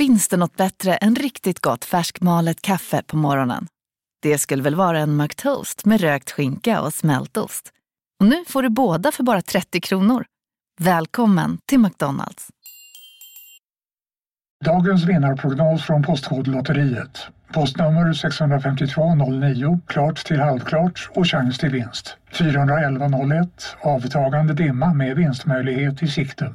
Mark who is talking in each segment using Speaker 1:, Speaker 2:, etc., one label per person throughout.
Speaker 1: Finns det något bättre än riktigt gott färskmalet kaffe på morgonen? Det skulle väl vara en McToast med rökt skinka och smältost. Och nu får du båda för bara 30 kronor. Välkommen till McDonalds.
Speaker 2: Dagens vinnarprognos från Postkodlotteriet. Postnummer 65209, klart till halvklart och chans till vinst. 41101, avtagande dimma med vinstmöjlighet i sikte.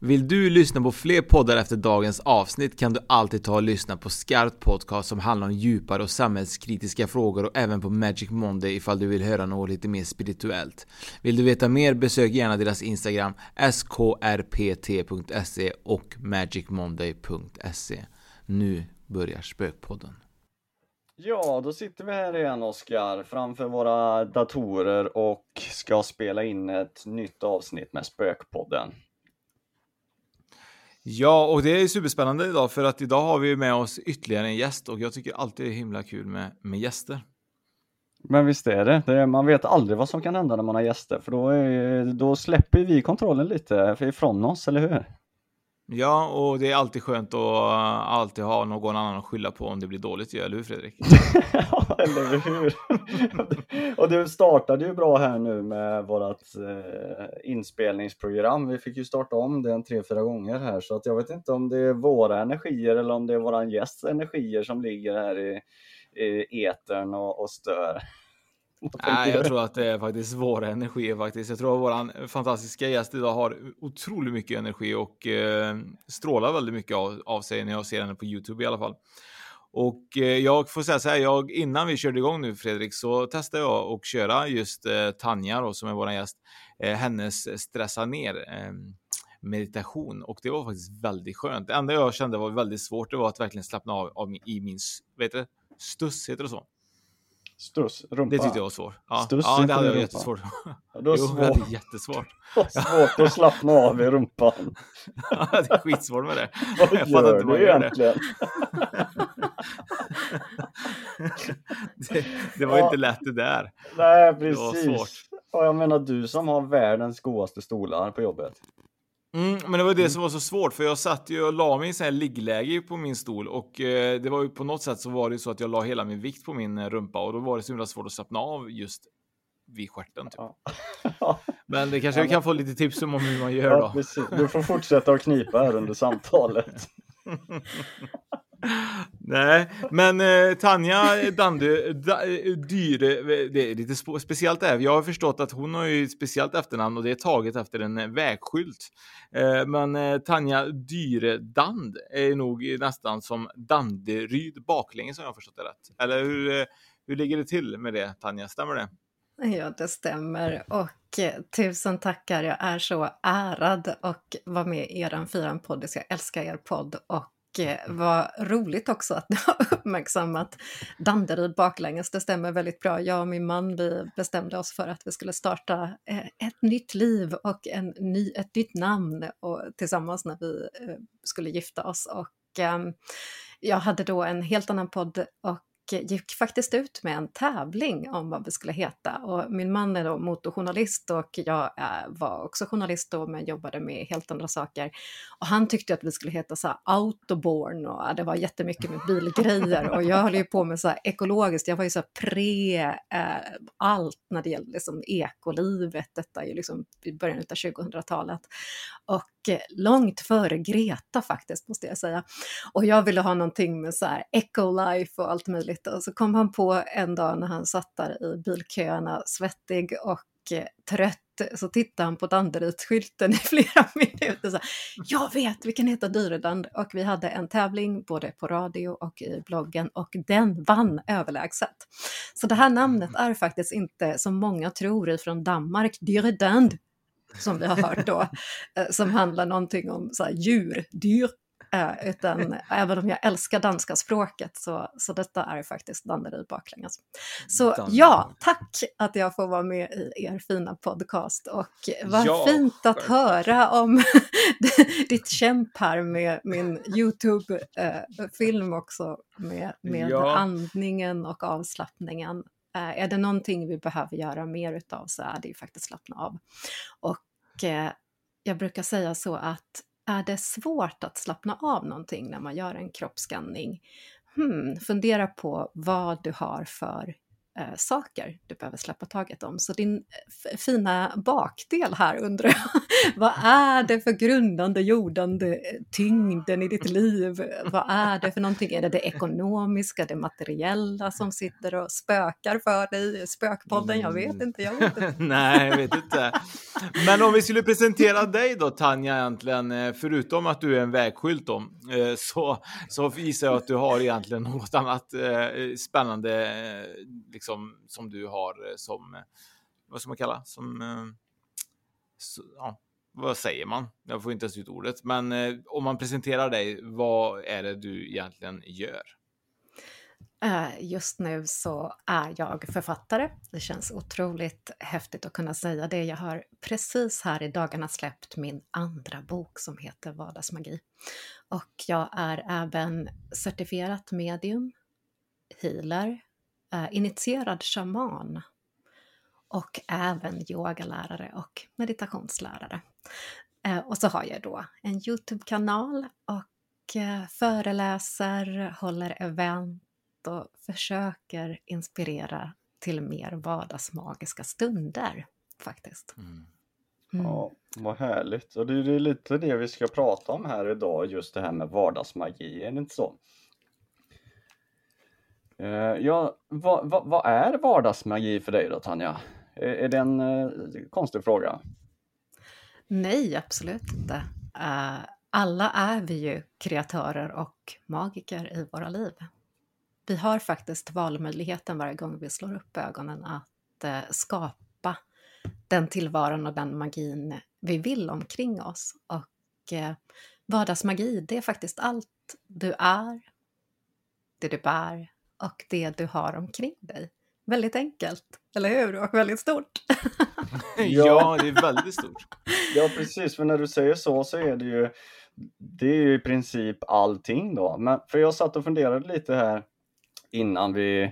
Speaker 3: Vill du lyssna på fler poddar efter dagens avsnitt kan du alltid ta och lyssna på Skarpt Podcast som handlar om djupare och samhällskritiska frågor och även på Magic Monday ifall du vill höra något lite mer spirituellt. Vill du veta mer besök gärna deras Instagram skrpt.se och magicmonday.se. Nu börjar Spökpodden.
Speaker 4: Ja, då sitter vi här igen Oskar framför våra datorer och ska spela in ett nytt avsnitt med Spökpodden.
Speaker 3: Ja, och det är superspännande idag för att idag har vi med oss ytterligare en gäst och jag tycker alltid det är himla kul med, med gäster.
Speaker 4: Men visst är det. det är, man vet aldrig vad som kan hända när man har gäster för då, är, då släpper vi kontrollen lite ifrån oss, eller hur?
Speaker 3: Ja, och det är alltid skönt att eh, alltid ha någon annan att skylla på om det blir dåligt, eller hur Fredrik?
Speaker 4: ja, eller hur? och du startade ju bra här nu med vårt eh, inspelningsprogram. Vi fick ju starta om den tre, fyra gånger här, så att jag vet inte om det är våra energier eller om det är våran gästs energier som ligger här i, i etern och, och stör.
Speaker 3: Nej, jag tror att det är faktiskt våra energier faktiskt. Jag tror att våran fantastiska gäst idag har otroligt mycket energi och eh, strålar väldigt mycket av, av, sig när jag ser henne på Youtube i alla fall. Och eh, jag får säga så här, jag, innan vi körde igång nu Fredrik så testade jag att köra just eh, Tanja då, som är våran gäst, eh, hennes stressa ner eh, meditation och det var faktiskt väldigt skönt. Det enda jag kände var väldigt svårt, det var att verkligen slappna av, av i min, vet du, stuss, heter det så?
Speaker 4: Stuss, rumpa.
Speaker 3: Det tyckte jag var svårt. Ja,
Speaker 4: Stuss
Speaker 3: ja det hade jag jättesvårt.
Speaker 4: Ja, då
Speaker 3: jo, det hade jättesvårt.
Speaker 4: svårt att slappna av i rumpan.
Speaker 3: ja, det är skitsvårt med det.
Speaker 4: Vad
Speaker 3: jag
Speaker 4: gör
Speaker 3: inte
Speaker 4: du egentligen?
Speaker 3: det, det var
Speaker 4: Ja.
Speaker 3: inte lätt det där.
Speaker 4: Nej,
Speaker 3: Det var
Speaker 4: precis.
Speaker 3: svårt.
Speaker 4: Och jag menar du som har världens godaste stolar på jobbet.
Speaker 3: Mm, men det var det som var så svårt, för jag satt ju och la mig i så här liggläge på min stol och eh, det var ju på något sätt så var det så att jag la hela min vikt på min eh, rumpa och då var det så himla svårt att slappna av just vid stjärten. Typ.
Speaker 4: Ja.
Speaker 3: Men det kanske
Speaker 4: Ja,
Speaker 3: vi kan få lite tips om hur man gör
Speaker 4: Ja,
Speaker 3: då.
Speaker 4: precis. Du får fortsätta att knipa här under samtalet.
Speaker 3: Nej, men eh, Tanja Dandy, da, eh, Dyre, eh, det är lite sp- speciellt här. Jag har förstått att hon har ju ett speciellt efternamn och det är taget efter en eh, vägskylt. Eh, men eh, Tanja Dyre Dand är nog nästan som Danderyd baklänges om jag har förstått det rätt. Eller hur, hur ligger det till med det Tanja, stämmer det?
Speaker 5: Ja, det stämmer. Och eh, tusen tackar. Jag är så ärad att vara med i er Fyran podd. Jag älskar er podd. Och vad roligt också att ni har uppmärksammat Danderyd baklänges. Det stämmer väldigt bra. Jag och min man vi bestämde oss för att vi skulle starta eh, ett nytt liv och en ny, ett nytt namn och, tillsammans när vi eh, skulle gifta oss. Och ehm, jag hade då en helt annan podd och gick faktiskt ut med en tävling om vad vi skulle heta. Och min man är då motorjournalist och jag eh, var också journalist då men jobbade med helt andra saker. Och han tyckte att vi skulle heta så här autoborn och det var jättemycket med bilgrejer och jag höll ju på med så här ekologiskt, jag var ju så här pre eh, allt när det gällde liksom ekolivet, detta är ju liksom i början av 2000-talet. Och eh, långt före Greta faktiskt måste jag säga. Och jag ville ha någonting med så här ecolife och allt möjligt. Och så kom han på en dag när han satt där i bilköerna svettig och eh, trött så tittade han på Danderyd-skylten i flera minuter. Så, jag vet, vi kan heta Dyredand. Och vi hade en tävling både på radio och i bloggen och den vann överlägset. Så det här namnet är faktiskt inte som många tror ifrån Danmark, Dyredand, som vi har hört då, eh, som handlar någonting om så här, djur, dyr, Uh, utan även om jag älskar danska språket så, så detta är faktiskt Danderyd baklänges. Så Danderyd. ja, tack att jag får vara med i er fina podcast och vad ja, fint att höra om ditt kämp här med min YouTube-film uh, också med, med ja. andningen och avslappningen. Uh, är det någonting vi behöver göra mer utav så är det ju faktiskt slappna av. Och jag brukar säga så att är det svårt att slappna av någonting när man gör en kroppsskanning? Hmm, fundera på vad du har för eh, saker du behöver släppa taget om. Så din eh, fina bakdel här undrar jag, vad är det för grundande, jordande eh, tyngden i ditt liv? Vad är det för någonting? Är det det ekonomiska, det materiella som sitter och spökar för dig? Spökpodden? Jag vet inte, jag vet inte.
Speaker 3: Nej, jag vet inte. Men om vi skulle presentera dig då, Tanja, egentligen, eh, förutom att du är en vägskylt då, så, så visar jag att du har egentligen något annat spännande liksom, som, som du har eh, som, eh, vad ska man kalla, som, eh, så, ja, vad säger man? Jag får inte ens ut ordet, men om man presenterar dig, vad är det du egentligen gör?
Speaker 5: Just nu så är jag författare. Det känns otroligt häftigt att kunna säga det. Jag har precis här i dagarna släppt min andra bok som heter Vardagsmagi. Och jag är även certifierat medium, healer, initierad shaman och även yogalärare och meditationslärare. Eh, och så har jag då en Youtube-kanal och eh, föreläser, håller event och försöker inspirera till mer vardagsmagiska stunder faktiskt. Mm.
Speaker 4: Mm. Ja, vad härligt. Och det är lite det vi ska prata om här idag, just det här med vardagsmagi, är det inte så? Uh, ja, vad, vad, vad, är vardagsmagi för dig då Tanja? Är, är det en uh, konstig fråga?
Speaker 5: Nej, absolut inte. Uh, alla är vi ju kreatörer och magiker i våra liv. Vi har faktiskt valmöjligheten varje gång vi slår upp ögonen att skapa den tillvaron och den magin vi vill omkring oss. Och vardagsmagi, det är faktiskt allt du är, det du bär, och det du har omkring dig. Väldigt enkelt, eller hur? Och väldigt stort.
Speaker 3: ja, det är väldigt stort.
Speaker 4: ja, precis. För när du säger så så är det ju det är ju i princip allting då. Men för jag satt och funderade lite här innan vi,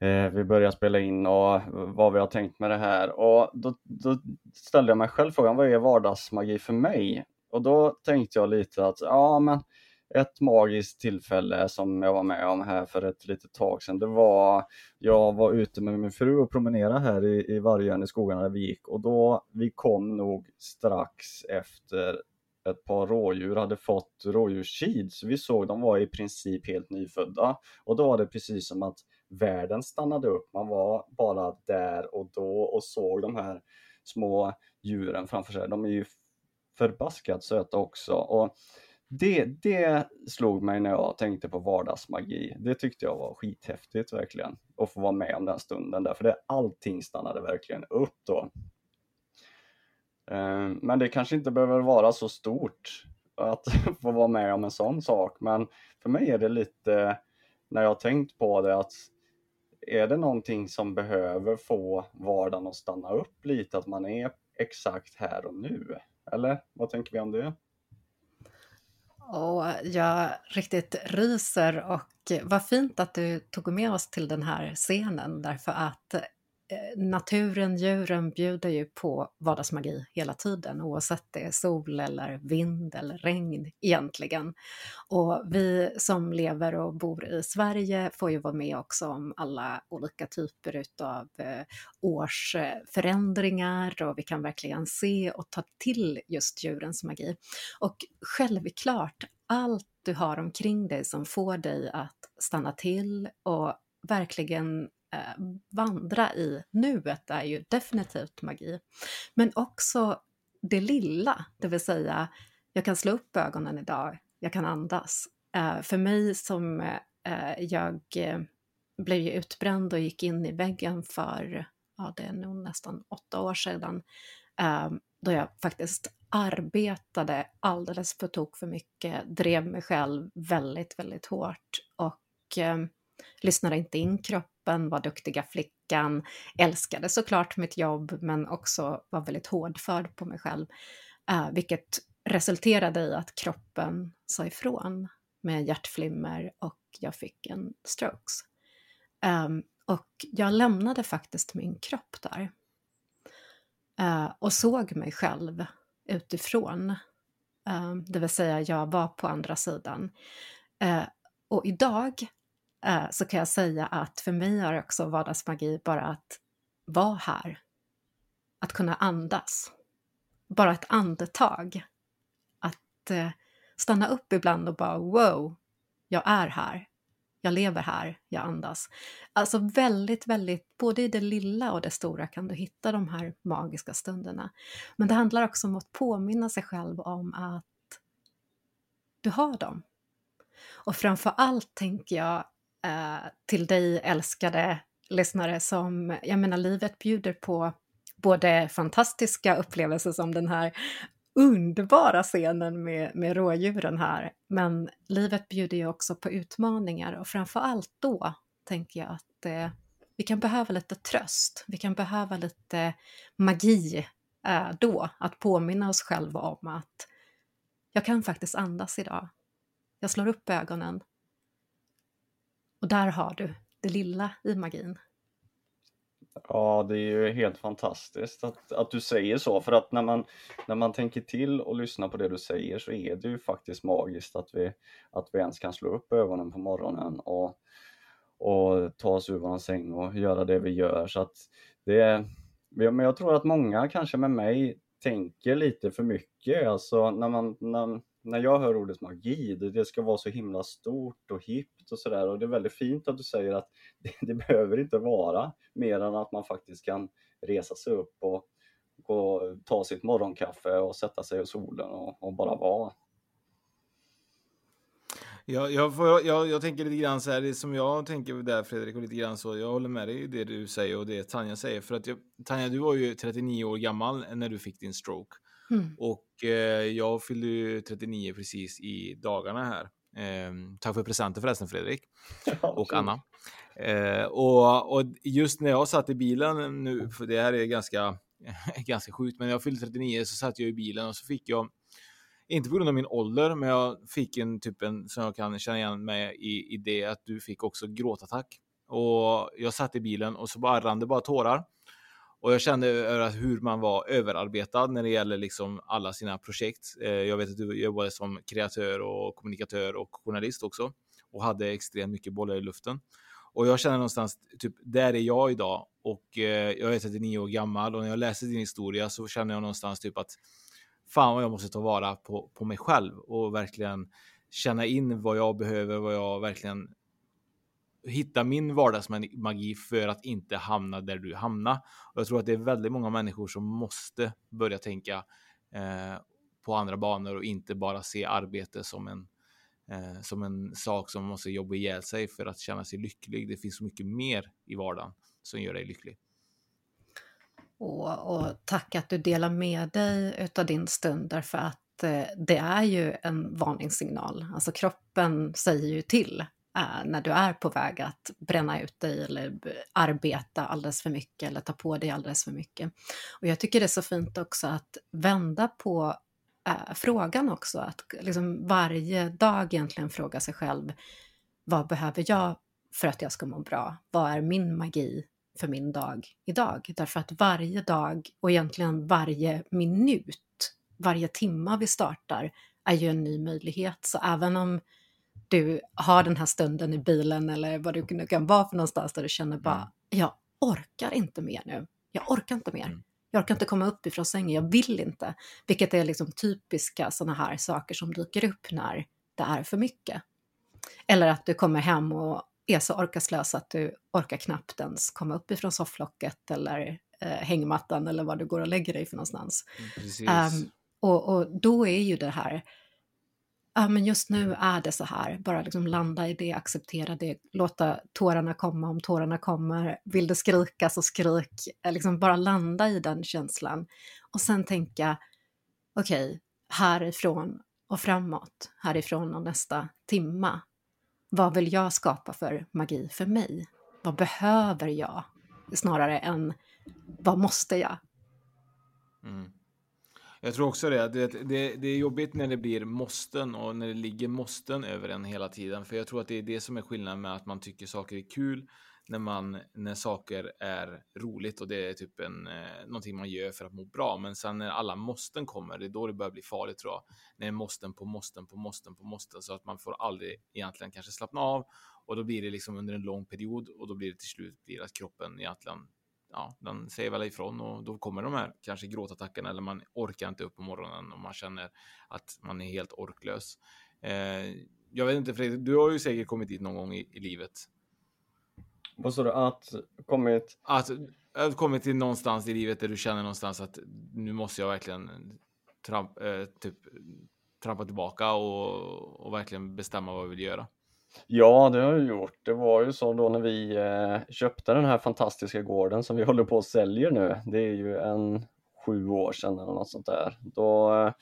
Speaker 4: eh, vi började spela in och vad vi har tänkt med det här. Och då, då ställde jag mig själv frågan, vad är vardagsmagi för mig? Och då tänkte jag lite att, ja men ett magiskt tillfälle som jag var med om här för ett litet tag sedan, det var, jag var ute med min fru och promenerade här i, i Vargön i skogarna där vi gick och då, vi kom nog strax efter ett par rådjur hade fått rådjurskid, så vi såg de var i princip helt nyfödda. Och då var det precis som att världen stannade upp, man var bara där och då och såg de här små djuren framför sig. De är ju förbaskat söta också. Och det, det slog mig när jag tänkte på vardagsmagi. Det tyckte jag var skithäftigt verkligen. Att få vara med om den stunden där, för det, allting stannade verkligen upp då. Eh, men det kanske inte behöver vara så stort att få vara med om en sån sak, men för mig är det lite, när jag har tänkt på det, att är det någonting som behöver få vardagen att stanna upp lite, att man är exakt här och nu? Eller vad tänker vi om det?
Speaker 5: Och jag riktigt ryser och vad fint att du tog med oss till den här scenen därför att Eh, naturen, djuren bjuder ju på vardagsmagi hela tiden oavsett det är sol eller vind eller regn egentligen. Och vi som lever och bor i Sverige får ju vara med också om alla olika typer utav eh, årsförändringar och vi kan verkligen se och ta till just djurens magi. Och självklart, allt du har omkring dig som får dig att stanna till och verkligen Eh, vandra i nuet är ju definitivt magi. Men också det lilla, det vill säga jag kan slå upp ögonen idag, jag kan andas. Eh, för mig som eh, jag eh, blev ju utbränd och gick in i väggen för, ja det är nog nästan åtta år sedan, eh, då jag faktiskt arbetade alldeles på tok för mycket, drev mig själv väldigt, väldigt hårt och eh, lyssnade inte in kroppen, var duktiga flickan, älskade såklart mitt jobb men också var väldigt hårdförd på mig själv. Eh, vilket resulterade i att kroppen sa ifrån med hjärtflimmer och jag fick en strokes. Um, och jag lämnade faktiskt min kropp där. Uh, och såg mig själv utifrån. Uh, det vill säga, jag var på andra sidan. Uh, och idag Eh, så kan jag säga att för mig är också vardagsmagi bara att vara här. Att kunna andas. Bara ett andetag. Att eh, stanna upp ibland och bara wow, jag är här. Jag lever här, jag andas. Alltså väldigt, väldigt, både i det lilla och det stora kan du hitta de här magiska stunderna. Men det handlar också om att påminna sig själv om att du har dem. Och framför allt tänker jag eh, till dig älskade lyssnare som, jag menar livet bjuder på både fantastiska upplevelser som den här underbara scenen med, med rådjuren här. Men livet bjuder ju också på utmaningar och framför allt då tänker jag att eh, vi kan behöva lite tröst. Vi kan behöva lite magi eh, då, att påminna oss själva om att jag kan faktiskt andas idag. Jag slår upp ögonen. Och där har du det lilla i magin.
Speaker 4: Ja, det är ju helt fantastiskt att, att du säger så, för att när man, när man tänker till och lyssnar på det du säger så är det ju faktiskt magiskt att vi, att vi ens kan slå upp ögonen på morgonen och, och ta oss ur vår säng och göra det vi gör. Så att det, men jag tror att många kanske med mig tänker lite för mycket, alltså när man, när, när jag hör ordet magi, det, det ska vara så himla stort och hippt och sådär och det är väldigt fint att du säger att det, det, behöver inte vara mer än att man faktiskt kan resa sig upp och och ta sitt morgonkaffe och sätta sig i solen och, och bara vara.
Speaker 3: Jag, jag, får, jag, jag, tänker lite grann så här, det som jag tänker där Fredrik, och lite grann så, jag håller med dig i det du säger och det Tanja säger. För att jag, Tanja, du var ju 39 år gammal när du fick din stroke. Mm. Och eh, jag fyllde ju 39 precis i dagarna här. Eh, tack för presenten förresten Fredrik. Och Anna. Eh, och, och, just när jag satt i bilen nu, för det här är ganska, ganska sjukt, men när jag fyllde 39 så satt jag i bilen och så fick jag inte på grund av min ålder, men jag fick en typ en som jag kan känna igen mig i, i det att du fick också gråtattack. Och jag satt i bilen och så bara rann det bara tårar. Och jag kände hur man var överarbetad när det gäller liksom alla sina projekt. Eh, jag vet att du jobbade som kreatör och kommunikatör och journalist också och hade extremt mycket bollar i luften. Och jag känner någonstans, typ, där är jag idag och eh, jag är 39 år gammal och när jag läser din historia så känner jag någonstans typ att fan vad jag måste ta vara på, på mig själv och verkligen känna in vad jag behöver, vad jag verkligen hitta min vardagsmagi för att inte hamna där du hamnar. Och jag tror att det är väldigt många människor som måste börja tänka eh, på andra banor och inte bara se arbete som en, eh, som en sak som man måste jobba ihjäl sig för att känna sig lycklig. Det finns så mycket mer i vardagen som gör dig lycklig.
Speaker 5: Och, och tack att du delar med dig av din stund därför att eh, det är ju en varningssignal. Alltså kroppen säger ju till Eh, när du är på väg att bränna ut dig eller arbeta alldeles för mycket eller ta på dig alldeles för mycket. Och jag tycker det är så fint också att vända på äh, frågan också, att liksom varje dag egentligen fråga sig själv, vad behöver jag för att jag ska må bra? Vad är min magi för min dag idag? Därför att varje dag och egentligen varje minut, varje timma vi startar är ju en ny möjlighet. Så även om du har den här stunden i bilen eller vad du nu kan vara för någonstans där du känner bara, mm. jag orkar inte mer nu. Jag orkar inte mer. Mm. Jag orkar inte komma upp ifrån sängen, jag vill inte. Vilket är liksom typiska sådana här saker som dyker upp när det är för mycket. Eller att du kommer hem och är så orkeslös att du orkar knappt ens komma upp ifrån sofflocket eller eh, hängmattan eller vad du går och lägger dig för någonstans. Um, och, och då är ju det här, ja men just nu är det så här, bara liksom landa i det, acceptera det, låta tårarna komma om tårarna kommer, vill du skrika så skrik, eh, liksom bara landa i den känslan. Och sen tänka, okej, okay, härifrån och framåt, härifrån och nästa timma, vad vill jag skapa för magi för mig? Vad behöver jag? Snarare än vad måste jag?
Speaker 3: Mm. Jag tror också det. Det, det. det är jobbigt när det blir måsten och när det ligger måsten över en hela tiden. För jag tror att det är det som är skillnaden med att man tycker saker är kul när man när saker är roligt och det är typ en eh, någonting man gör för att må bra. Men sen när alla måsten kommer, det är då det börjar bli farligt tror jag. När det är måsten på måsten på måsten på måsten så att man får aldrig egentligen kanske slappna av och då blir det liksom under en lång period och då blir det till slut blir att kroppen egentligen ja, den säger väl ifrån och då kommer de här kanske gråtattackerna eller man orkar inte upp på morgonen och man känner att man är helt orklös. Eh, jag vet inte Fredrik, du har ju säkert kommit dit någon gång i, i livet.
Speaker 4: Vad sa du? Att kommit?
Speaker 3: Att, att kommit till någonstans i livet där du känner någonstans att nu måste jag verkligen tramp, eh, typ, trampa tillbaka och, och verkligen bestämma vad jag vill göra.
Speaker 4: Ja, det har jag gjort. Det var ju så då när vi eh, köpte den här fantastiska gården som vi håller på att säljer nu. Det är ju en sju år sedan eller något sånt där. Då, eh,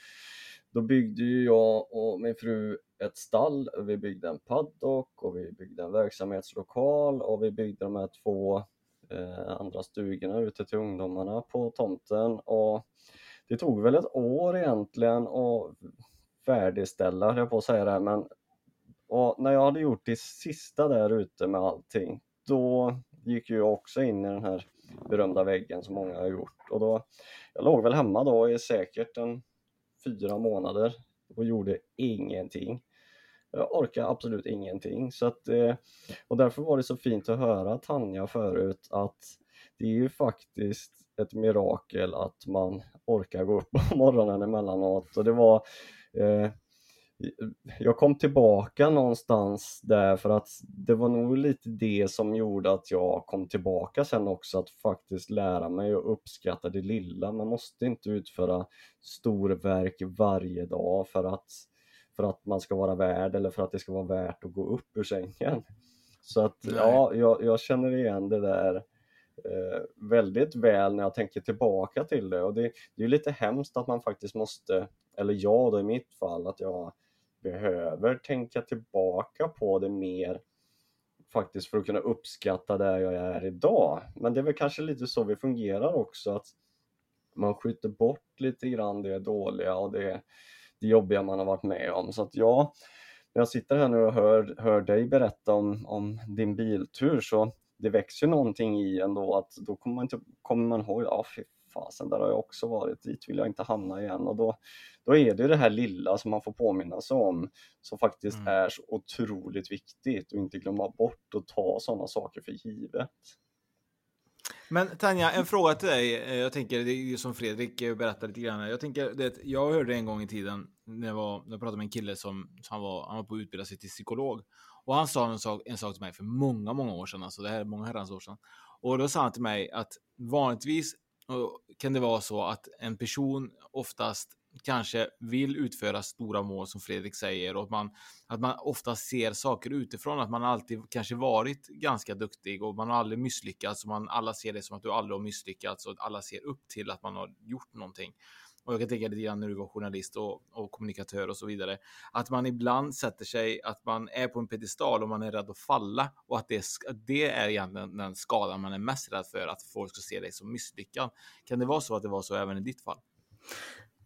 Speaker 4: då byggde ju jag och min fru ett stall, vi byggde en paddock och vi byggde en verksamhetslokal och vi byggde de här två eh, andra stugorna ute till ungdomarna på tomten och det tog väl ett år egentligen att färdigställa, jag på att säga det, men och när jag hade gjort det sista där ute med allting, då gick jag också in i den här berömda väggen som många har gjort. Och då, jag låg väl hemma då i säkert en fyra månader och gjorde ingenting. Jag orkade absolut ingenting. Så att, eh, och därför var det så fint att höra Tanja förut att det är ju faktiskt ett mirakel att man orkar gå upp på morgonen emellanåt. Och det var eh, jag kom tillbaka någonstans där för att det var nog lite det som gjorde att jag kom tillbaka sen också, att faktiskt lära mig att uppskatta det lilla. Man måste inte utföra storverk varje dag för att, för att man ska vara värd eller för att det ska vara värt att gå upp ur sängen. Så att ja, jag, jag känner igen det där eh, väldigt väl när jag tänker tillbaka till det och det, det är lite hemskt att man faktiskt måste, eller jag då i mitt fall, att jag behöver tänka tillbaka på det mer faktiskt för att kunna uppskatta där jag är idag. Men det är väl kanske lite så vi fungerar också att man skjuter bort lite grann det dåliga och det, det jobbiga man har varit med om. Så att ja, när jag sitter här nu och hör, hör dig berätta om, om din biltur så det växer någonting i ändå att då kommer man, inte, kommer man ihåg, ja fy fasen, där har jag också varit, dit vill jag inte hamna igen. Och då, då är det det här lilla som man får påminna sig om som faktiskt mm. är så otroligt viktigt och inte glömma bort att ta sådana saker för givet.
Speaker 3: Men Tanja, en fråga till dig. Eh, jag tänker, det är ju som Fredrik berättade lite grann. Jag tänker, det, jag hörde en gång i tiden när jag, var, när jag pratade med en kille som, som han, var, han var på att utbilda sig till psykolog. Och han sa en sak, en sak till mig för många, många år sedan, alltså det här är många herrans år sedan. Och då sa han till mig att vanligtvis kan det vara så att en person oftast kanske vill utföra stora mål som Fredrik säger och att man, att man ofta ser saker utifrån, att man alltid kanske varit ganska duktig och man har aldrig misslyckats och man alla ser det som att du aldrig har misslyckats och att alla ser upp till att man har gjort någonting. Och jag kan tänka lite grann när du var journalist och, och kommunikatör och så vidare. Att man ibland sätter sig, att man är på en pedestal och man är rädd att falla och att det, det är egentligen den skadan man är mest rädd för, att folk ska se dig som misslyckad. Kan det vara så att det var så även i ditt fall?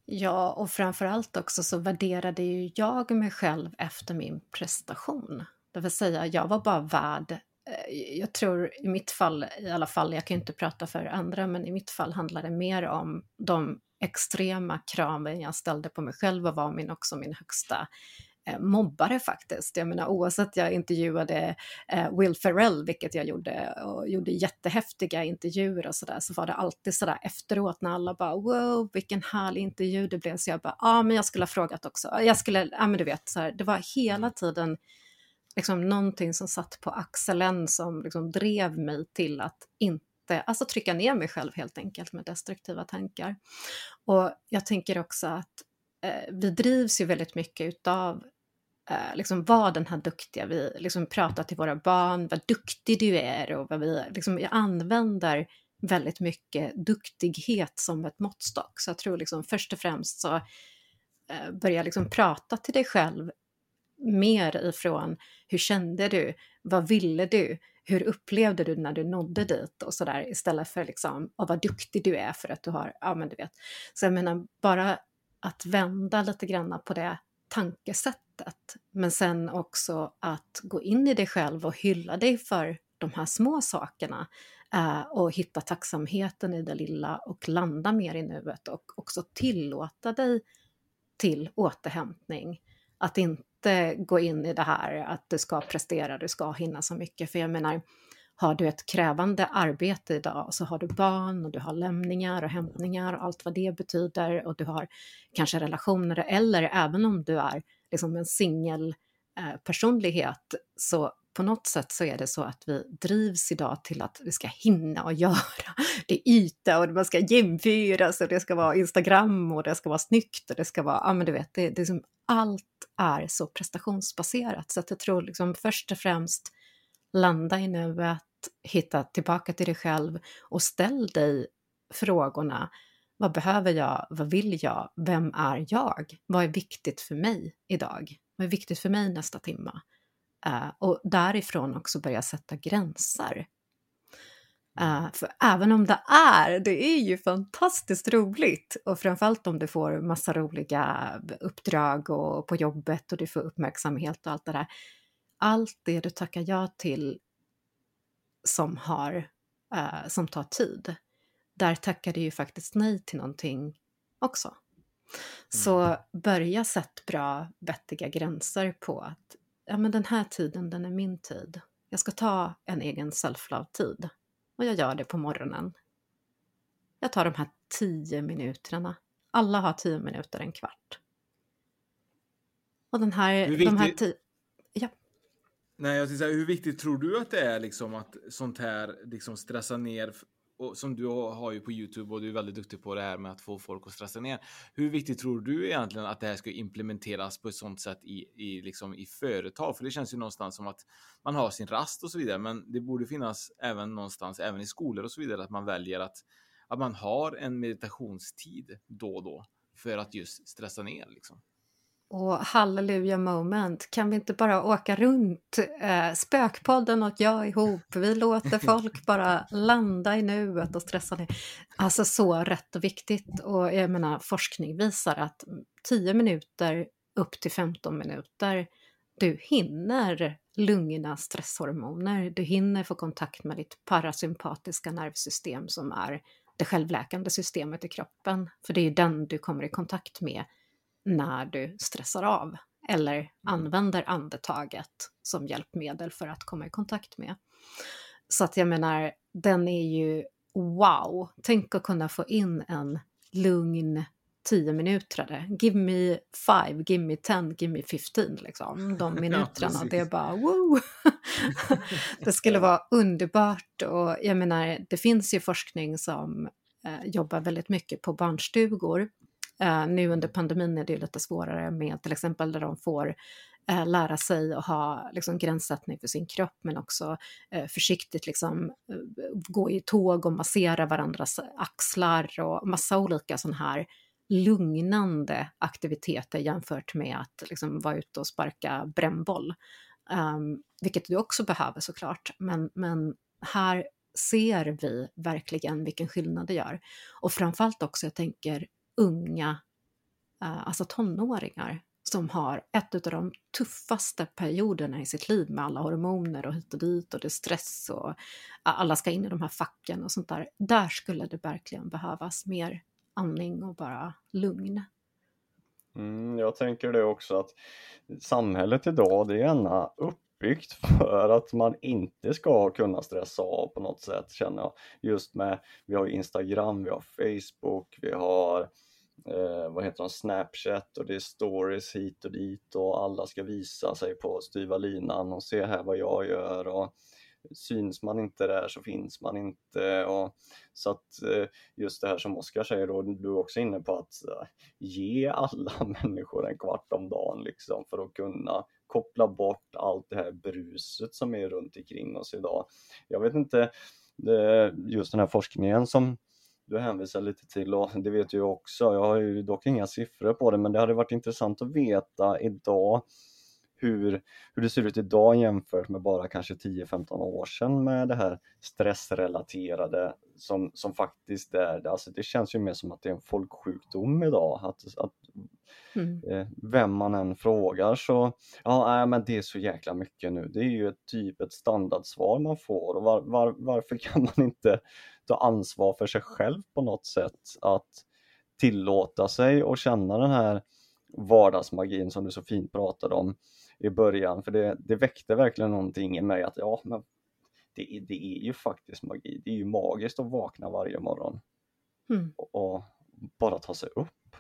Speaker 5: Ja, och framförallt också så värderade ju jag mig själv efter min prestation. Det vill säga, jag var bara värd eh, jag tror i mitt fall i alla fall, jag kan inte prata för andra, men i mitt fall handlar det mer om de extrema kraven jag ställde på mig själv och var min, också min högsta eh, mobbare faktiskt. Jag menar oavsett jag intervjuade eh, Will Ferrell, vilket jag gjorde, och gjorde jättehäftiga intervjuer och sådär, så var det alltid sådär efteråt när alla bara wow, vilken härlig intervju det blev, så jag bara ja, ah, men jag skulle ha frågat också. Jag skulle, ja men du vet, så här, det var hela tiden liksom någonting som satt på axeln som liksom drev mig till att inte, alltså trycka ner mig själv helt enkelt med destruktiva tankar. Och jag tänker också att eh, vi drivs ju väldigt mycket utav eh, liksom var den här duktiga, vi liksom pratar till våra barn, vad duktig du är och vad vi, liksom, jag använder väldigt mycket duktighet som ett måttstock. Så jag tror liksom först och främst så eh, börja liksom prata till dig själv mer ifrån hur kände du, vad ville du, hur upplevde du när du nådde dit och sådär istället för liksom, och vad duktig du är för att du har, ja men du vet. Så jag menar bara att vända lite grann på det tankesättet, men sen också att gå in i dig själv och hylla dig för de här små sakerna eh, och hitta tacksamheten i det lilla och landa mer i nuet och också tillåta dig till återhämtning. Att inte gå in i det här att du ska prestera, du ska hinna så mycket. För jag menar, har du ett krävande arbete idag så har du barn och du har lämningar och hämtningar och allt vad det betyder och du har kanske relationer eller även om du är liksom en singel eh, personlighet så på något sätt så är det så att vi drivs idag till att vi ska hinna och göra. Det är yta och man ska jämföras och det ska vara Instagram och det ska vara snyggt och det ska vara, ja men du vet, det, det är som, allt är så prestationsbaserat. Så att jag tror liksom först och främst landa i nuet, hitta tillbaka till dig själv och ställ dig frågorna. Vad behöver jag? Vad vill jag? Vem är jag? Vad är viktigt för mig idag? Vad är viktigt för mig nästa timma? Uh, och därifrån också börja sätta gränser. Uh, för även om det är, det är ju fantastiskt roligt och framförallt om du får massa roliga uppdrag och på jobbet och du får uppmärksamhet och allt det där. Allt det du tackar ja till som har, uh, som tar tid, där tackar du ju faktiskt nej till någonting också. Mm. Så börja sätta bra, vettiga gränser på att ja, men den här tiden, den är min tid. Jag ska ta en egen self-love-tid. Och jag gör det på morgonen. Jag tar de här tio minuterna. Alla har tio minuter, en kvart. Och den här... Viktigt... De här tio... Ja.
Speaker 3: Nej, jag säga, hur viktigt tror du att det är liksom att sånt här liksom stressa ner och som du har ju på Youtube och du är väldigt duktig på det här med att få folk att stressa ner. Hur viktigt tror du egentligen att det här ska implementeras på ett sånt sätt i, i, liksom i företag? För det känns ju någonstans som att man har sin rast och så vidare, men det borde finnas även någonstans, även i skolor och så vidare, att man väljer att, att man har en meditationstid då och då för att just stressa ner liksom.
Speaker 5: Och halleluja moment, kan vi inte bara åka runt, eh, Spökpodden och jag ihop, vi låter folk bara landa i nuet och stressa ner. Alltså så rätt och viktigt. Och jag menar forskning visar att 10 minuter upp till 15 minuter, du hinner lugna stresshormoner, du hinner få kontakt med ditt parasympatiska nervsystem som är det självläkande systemet i kroppen, för det är ju den du kommer i kontakt med när du stressar av eller mm. använder andetaget som hjälpmedel för att komma i kontakt med. Så att jag menar, den är ju wow! Tänk att kunna få in en lugn 10 minuter. Give me five, give me ten, give me 15 liksom. De minuterna, ja, det är bara wow! det skulle vara underbart och jag menar, det finns ju forskning som eh, jobbar väldigt mycket på barnstugor Uh, nu under pandemin är det lite svårare med till exempel där de får uh, lära sig att ha liksom, gränssättning för sin kropp men också uh, försiktigt liksom, gå i tåg och massera varandras axlar och massa olika sådana här lugnande aktiviteter jämfört med att liksom, vara ute och sparka brännboll. Um, vilket du också behöver såklart, men, men här ser vi verkligen vilken skillnad det gör. Och framförallt också, jag tänker unga, eh, alltså tonåringar, som har ett av de tuffaste perioderna i sitt liv med alla hormoner och hit och dit och det är stress och alla ska in i de här facken och sånt där. Där skulle det verkligen behövas mer andning och bara lugn.
Speaker 4: Mm, jag tänker det också att samhället idag det är gärna uppbyggt för att man inte ska kunna stressa av på något sätt känner jag. Just med, vi har Instagram, vi har Facebook, vi har eh, vad heter de, Snapchat och det är stories hit och dit och alla ska visa sig på styva linan och se här vad jag gör och syns man inte där så finns man inte. Och, så att eh, just det här som Oskar säger då, du är också inne på att eh, ge alla människor en kvart om dagen liksom för att kunna koppla bort allt det här bruset som är runt omkring oss idag. Jag vet inte, eh, just den här forskningen som du hänvisar lite till och det vet jag också. Jag har ju dock inga siffror på det men det hade varit intressant att veta idag hur, hur det ser ut idag jämfört med bara kanske 10-15 år sedan med det här stressrelaterade som, som faktiskt är, alltså det känns ju mer som att det är en folksjukdom idag. Att, att mm. eh, vem man än frågar så, ja nej, men det är så jäkla mycket nu. Det är ju ett typ ett standardsvar man får och var, var, varför kan man inte ta ansvar för sig själv på något sätt att tillåta sig och känna den här vardagsmagin som du så fint pratade om i början, för det, det väckte verkligen någonting i mig att ja, men det, det är ju faktiskt magi. Det är ju magiskt att vakna varje morgon mm. och, och, bara ta sig upp.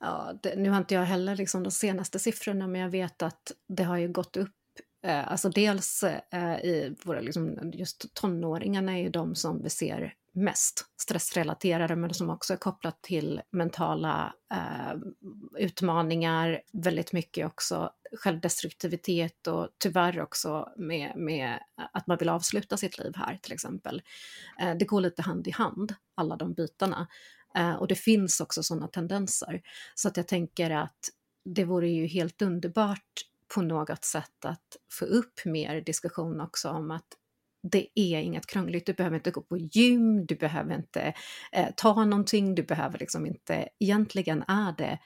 Speaker 5: Ja, det, nu har inte jag heller liksom de senaste siffrorna, men jag vet att det har ju gått upp Eh, alltså dels eh, i våra, liksom, just tonåringarna är ju de som vi ser mest stressrelaterade men som också är kopplat till mentala eh, utmaningar, väldigt mycket också självdestruktivitet och tyvärr också med, med att man vill avsluta sitt liv här till exempel. Eh, det går lite hand i hand, alla de bitarna. Eh, och det finns också sådana tendenser. Så att jag tänker att det vore ju helt underbart på något sätt att få upp mer diskussion också om att det är inget krångligt, du behöver inte gå på gym, du behöver inte eh, ta någonting, du behöver liksom inte, egentligen är det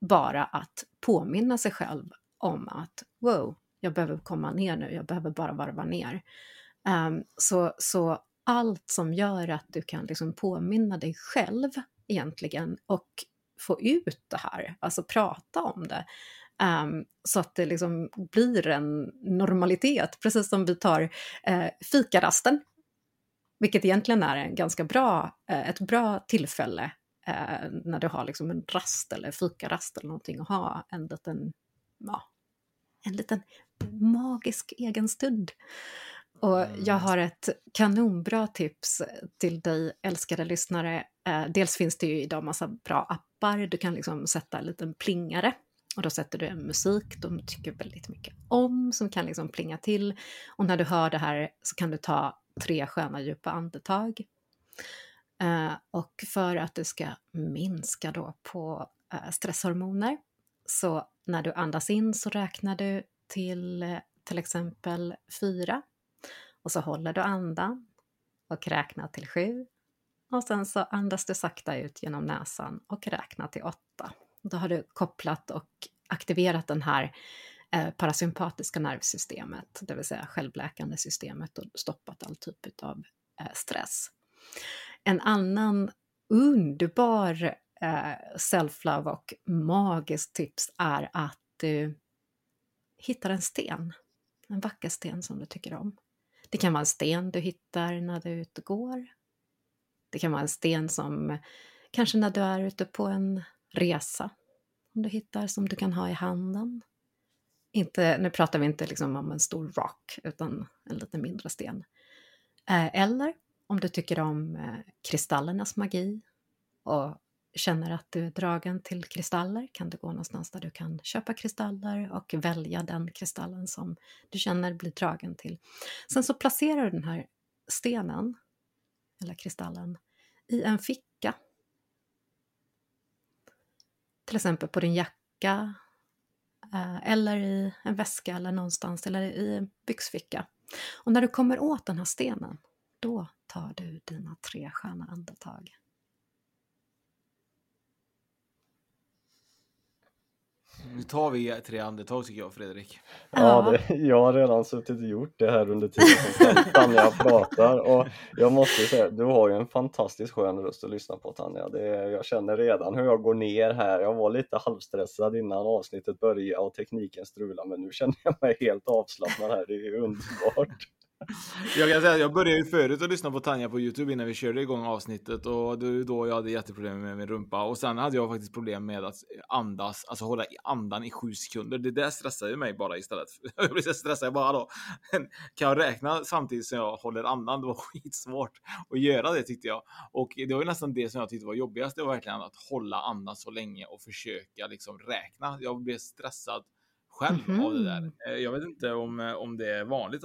Speaker 5: bara att påminna sig själv om att wow, jag behöver komma ner nu, jag behöver bara varva ner. Um, så, så allt som gör att du kan liksom påminna dig själv egentligen och få ut det här, alltså prata om det, Um, så att det liksom blir en normalitet, precis som vi tar uh, fikarasten. Vilket egentligen är en ganska bra, uh, ett bra tillfälle uh, när du har liksom en rast eller fikarast eller någonting och ha en liten, ja, en liten magisk egen stund. Och jag mm. har ett kanonbra tips till dig älskade lyssnare. Dels finns det ju idag massa bra appar, du kan liksom sätta en liten plingare och då sätter du en musik de tycker väldigt mycket om, som kan liksom plinga till. Och när du hör det här så kan du ta tre sköna djupa andetag. Uh, och för att du ska minska då på uh, stresshormoner, så när du andas in så räknar du till eh, till exempel fyra. Och så håller du andan och räknar till sju. Och sen så andas du sakta ut genom näsan och räknar till åtta. Då har du kopplat och aktiverat den här eh, parasympatiska nervsystemet, det vill säga självläkande systemet och stoppat all typ av eh, stress. En annan underbar eh, self-love och magiskt tips är att du hittar en sten, en vacker sten som du tycker om. Det kan vara en sten du hittar när du är ute och går. Det kan vara en sten som kanske när du är ute på en resa om du hittar som du kan ha i handen. Inte, nu pratar vi inte liksom om en stor rock utan en lite mindre sten. Eh, eller om du tycker om eh, kristallernas magi och känner att du är dragen till kristaller kan du gå någonstans där du kan köpa kristaller och välja den kristallen som du känner blir dragen till. Sen så placerar du den här stenen, eller kristallen, i en ficka till exempel på din jacka eh, eller i en väska eller någonstans eller i en byxficka. Och när du kommer åt den här stenen, då tar du dina tre sköna andetag.
Speaker 3: Nu tar vi tre andetag tycker jag Fredrik.
Speaker 4: Ja, det, jag har redan suttit och gjort det här under tiden som Tanja pratar och jag måste säga, du har ju en fantastiskt skön röst att lyssna på Tanja. Det, jag känner redan hur jag går ner här. Jag var lite halvstressad innan avsnittet började och tekniken strulade men nu känner jag mig helt avslappnad här. Det är underbart.
Speaker 3: Jag kan säga att jag började ju förut att lyssna på Tanja på Youtube innan vi körde igång avsnittet och det var då jag hade jätteproblem med min rumpa och sen hade jag faktiskt problem med att andas, alltså hålla andan i sju sekunder. Det där stressade mig bara istället. Jag blev så stressad, jag bara då kan jag räkna samtidigt som jag håller andan? Det var skitsvårt att göra det tyckte jag och det var ju nästan det som jag tyckte var jobbigast. Det var verkligen att hålla andan så länge och försöka liksom räkna. Jag blev stressad själv mm -hmm. av det där. Eh, jag vet inte om, eh, om det är vanligt.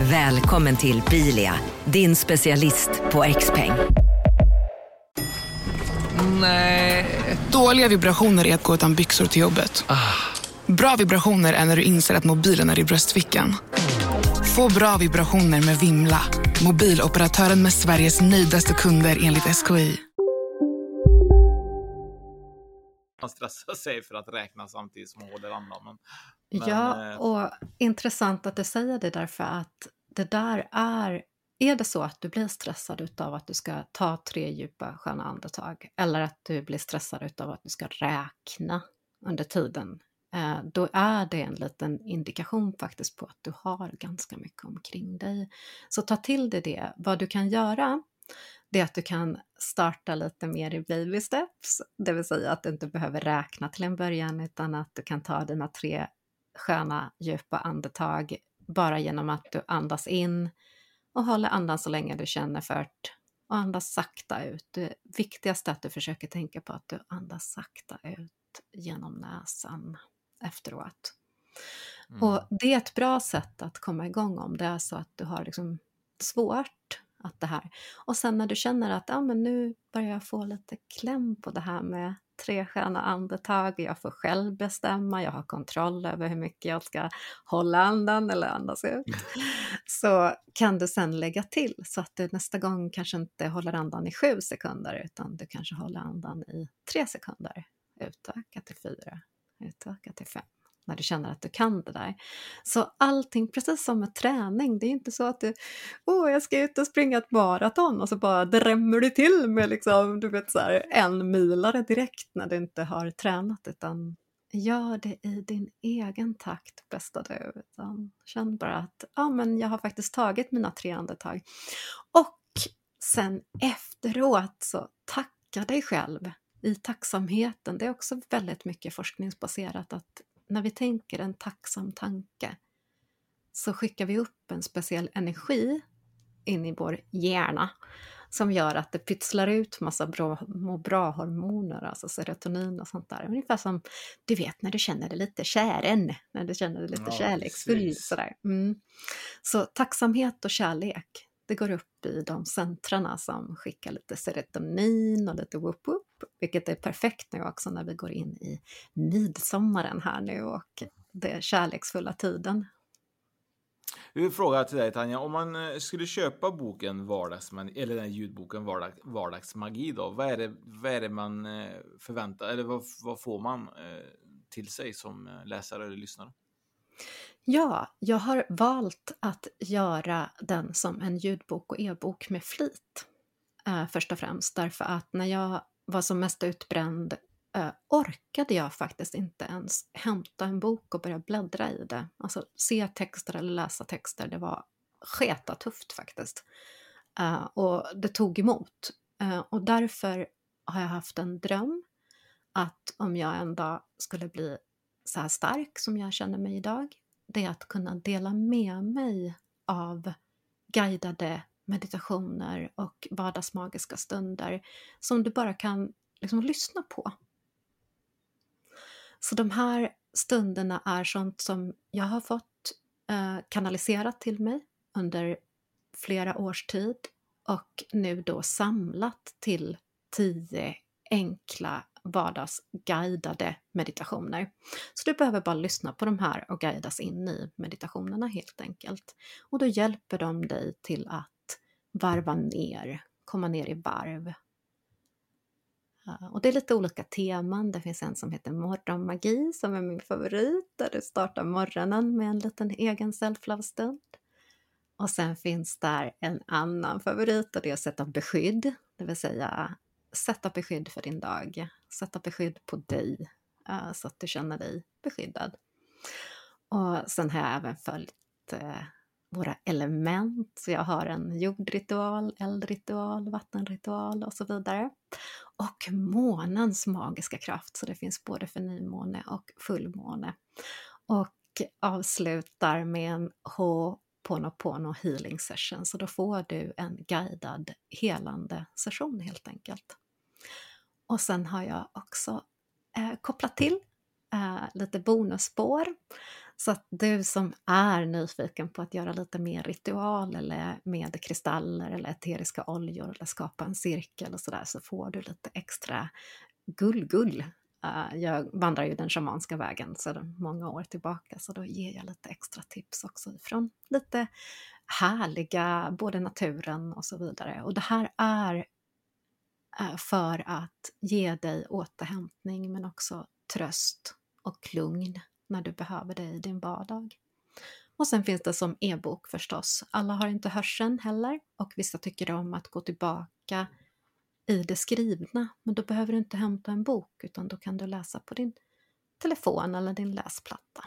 Speaker 6: Välkommen till Bilia, din specialist på X-peng.
Speaker 7: Nej. Dåliga vibrationer är att gå utan byxor till jobbet. Ah. Bra vibrationer är när du inser att mobilen är i bröstfickan. Få bra vibrationer med Vimla. Mobiloperatören med Sveriges nöjdaste kunder enligt SKI.
Speaker 3: Man stressar sig för att räkna samtidigt som man håller andan. Men,
Speaker 5: men, ja, eh, och intressant att du säger det därför att det där är, är det så att du blir stressad utav att du ska ta tre djupa sköna andetag eller att du blir stressad utav att du ska räkna under tiden, eh, då är det en liten indikation faktiskt på att du har ganska mycket omkring dig. Så ta till dig det. Vad du kan göra, det är att du kan starta lite mer i baby steps, det vill säga att du inte behöver räkna till en början utan att du kan ta dina tre sköna djupa andetag bara genom att du andas in och håller andan så länge du känner för det och andas sakta ut. Det viktigaste är att du försöker tänka på att du andas sakta ut genom näsan efteråt. Mm. Och det är ett bra sätt att komma igång om det är så att du har liksom svårt att det här. Och sen när du känner att ja, men nu börjar jag få lite kläm på det här med tre sköna andetag, jag får själv bestämma, jag har kontroll över hur mycket jag ska hålla andan eller andas ut. Så kan du sen lägga till så att du nästa gång kanske inte håller andan i sju sekunder utan du kanske håller andan i tre sekunder. Utöka till fyra, utöka till fem när du känner att du kan det där. Så allting, precis som med träning, det är inte så att du, åh, jag ska ut och springa ett maraton och så bara drämmer du till med liksom, du vet så här, en milare direkt när du inte har tränat, utan gör det i din egen takt, bästa du. Utan känn bara att, ja men jag har faktiskt tagit mina tre andetag. Och sen efteråt så tacka dig själv i tacksamheten. Det är också väldigt mycket forskningsbaserat att när vi tänker en tacksam tanke så skickar vi upp en speciell energi in i vår hjärna som gör att det pytslar ut massa bra, må bra-hormoner, alltså serotonin och sånt där. Ungefär som du vet när du känner dig lite kären, när du känner dig lite ja, kärleksfull. Sådär. Mm. Så tacksamhet och kärlek, det går upp i de centrarna som skickar lite serotonin och lite whoop-whoop vilket är perfekt nu också när vi går in i midsommaren här nu och den kärleksfulla tiden.
Speaker 3: En fråga till dig Tanja, om man eh, skulle köpa boken Vardagsmagi, eller den ljudboken Vardag, Vardagsmagi då, vad är det, vad är det man eh, förväntar, eller vad, vad får man eh, till sig som läsare eller lyssnare?
Speaker 5: Ja, jag har valt att göra den som en ljudbok och e-bok med flit. Eh, först och främst därför att när jag var som mest utbränd eh, orkade jag faktiskt inte ens hämta en bok och börja bläddra i det. Alltså se texter eller läsa texter, det var sketa tufft faktiskt. Eh, och det tog emot. Eh, och därför har jag haft en dröm att om jag en dag skulle bli så här stark som jag känner mig idag, det är att kunna dela med mig av guidade meditationer och vardagsmagiska stunder som du bara kan liksom lyssna på. Så de här stunderna är sånt som jag har fått eh, kanaliserat till mig under flera års tid och nu då samlat till tio enkla vardagsguidade meditationer. Så du behöver bara lyssna på de här och guidas in i meditationerna helt enkelt. Och då hjälper de dig till att varva ner, komma ner i varv. Eh, och det är lite olika teman. Det finns en som heter morgonmagi som är min favorit, där du startar morgonen med en liten egen self-love-stund. Och sen finns där en annan favorit och det är att sätta beskydd, det vill säga sätta beskydd för din dag, sätta beskydd på dig uh, så att du känner dig beskyddad. Och sen har jag även följt uh, våra element, så jag har en jordritual, eldritual, vattenritual och så vidare. Och månens magiska kraft, så det finns både för nymåne och fullmåne. Och avslutar med en H Ponopono healing session, så då får du en guidad helande session helt enkelt. Och sen har jag också eh, kopplat till eh, lite bonusspår. Så att du som är nyfiken på att göra lite mer ritual eller med kristaller eller eteriska oljor eller skapa en cirkel och sådär så får du lite extra gull-gull. Uh, jag vandrar ju den shamanska vägen sedan många år tillbaka så då ger jag lite extra tips också från lite härliga, både naturen och så vidare. Och det här är Eh, för att ge dig återhämtning men också tröst och lugn när du behöver det i din vardag. Och sen finns det som e-bok förstås. Alla har inte hörseln heller och vissa tycker om att gå tillbaka i det skrivna. Men då behöver du inte hämta en bok utan då kan du läsa på din telefon eller din läsplatta.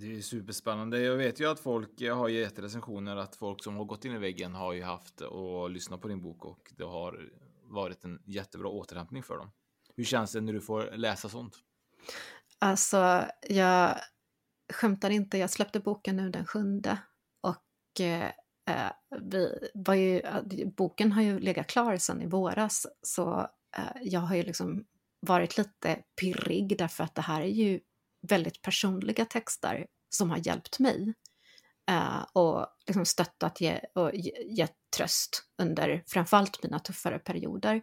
Speaker 3: Det är superspännande. Jag vet ju att folk har gett recensioner att folk som har gått in i väggen har ju haft och lyssnat på din bok och det har varit en jättebra återhämtning för dem. Hur känns det när du får läsa sånt?
Speaker 5: Alltså, jag skämtar inte. Jag släppte boken nu den sjunde och eh, eh vi var ju, boken har ju legat klar sedan i våras så eh, jag har ju liksom varit lite pirrig därför att det här är ju väldigt personliga texter som har hjälpt mig eh, och liksom stöttat ge, och gett tröst under framförallt mina tuffare perioder.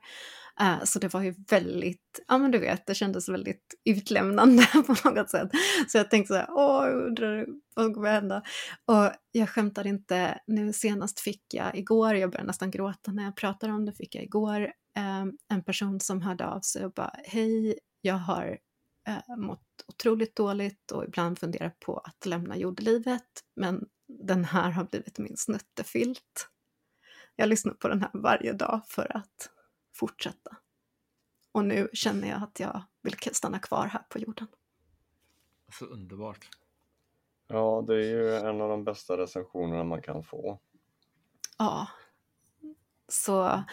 Speaker 5: Eh, så det var ju väldigt, ja men du vet, det kändes väldigt utlämnande på något sätt. Så jag tänkte så här, åh, jag undrar vad kommer hända? Och jag skämtar inte, nu senast fick jag igår, jag började nästan gråta när jag pratade om det, fick jag igår eh, en person som hörde av sig och bara, hej, jag har eh, mått otroligt dåligt och ibland funderat på att lämna jordelivet. Men den här har blivit min snuttefilt. Jag lyssnar på den här varje dag för att fortsätta. Och nu känner jag att jag vill stanna kvar här på jorden.
Speaker 3: Så underbart.
Speaker 4: Ja, det är ju en av de bästa recensionerna man kan få.
Speaker 5: Ja. Så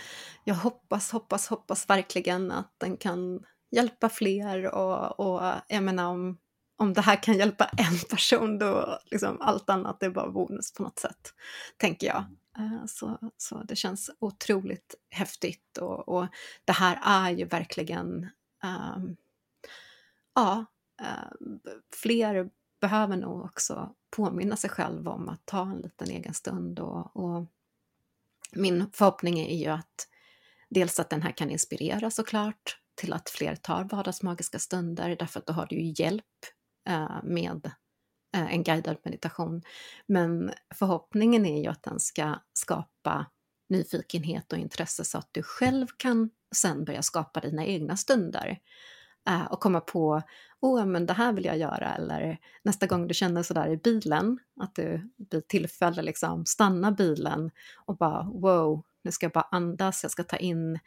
Speaker 5: jag hoppas, hoppas, hoppas verkligen att den kan hjälpa fler och, och jag menar om, om det här kan hjälpa en person då liksom allt annat är bara bonus på något sätt, tänker jag. Eh, så, så det känns otroligt häftigt och, och det här är ju verkligen, um, ja, uh, fler behöver nog också påminna sig själva om att ta en liten egen stund och, och min förhoppning är ju att dels att den här kan inspirera såklart till att fler tar vardagsmagiska stunder därför att då har du ju hjälp eh, med eh, en guidad meditation. Men förhoppningen är ju att den ska skapa nyfikenhet och intresse så att du själv kan sen börja skapa dina egna stunder eh, och komma på, åh men det här vill jag göra eller nästa gång du känner sådär i bilen, att du vid tillfälle liksom stannar bilen och bara wow, nu ska jag bara andas, jag ska ta in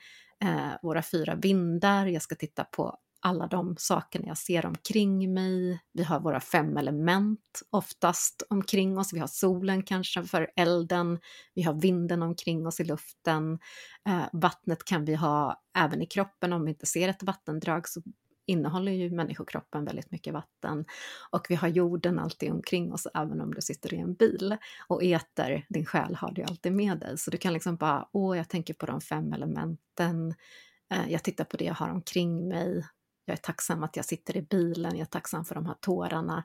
Speaker 5: eh, våra fyra vindar, jag ska titta på alla de sakerna jag ser omkring mig. Vi har våra fem element oftast omkring oss. Vi har solen kanske för elden. Vi har vinden omkring oss i luften. Eh, vattnet kan vi ha även i kroppen. Om vi inte ser ett vattendrag så innehåller ju människokroppen väldigt mycket vatten. Och vi har jorden alltid omkring oss, även om du sitter i en bil. Och äter. din själ har du alltid med dig. Så du kan liksom bara, åh, jag tänker på de fem elementen. Eh, jag tittar på det jag har omkring mig. Jag är tacksam att jag sitter i bilen, jag är tacksam för de här tårarna.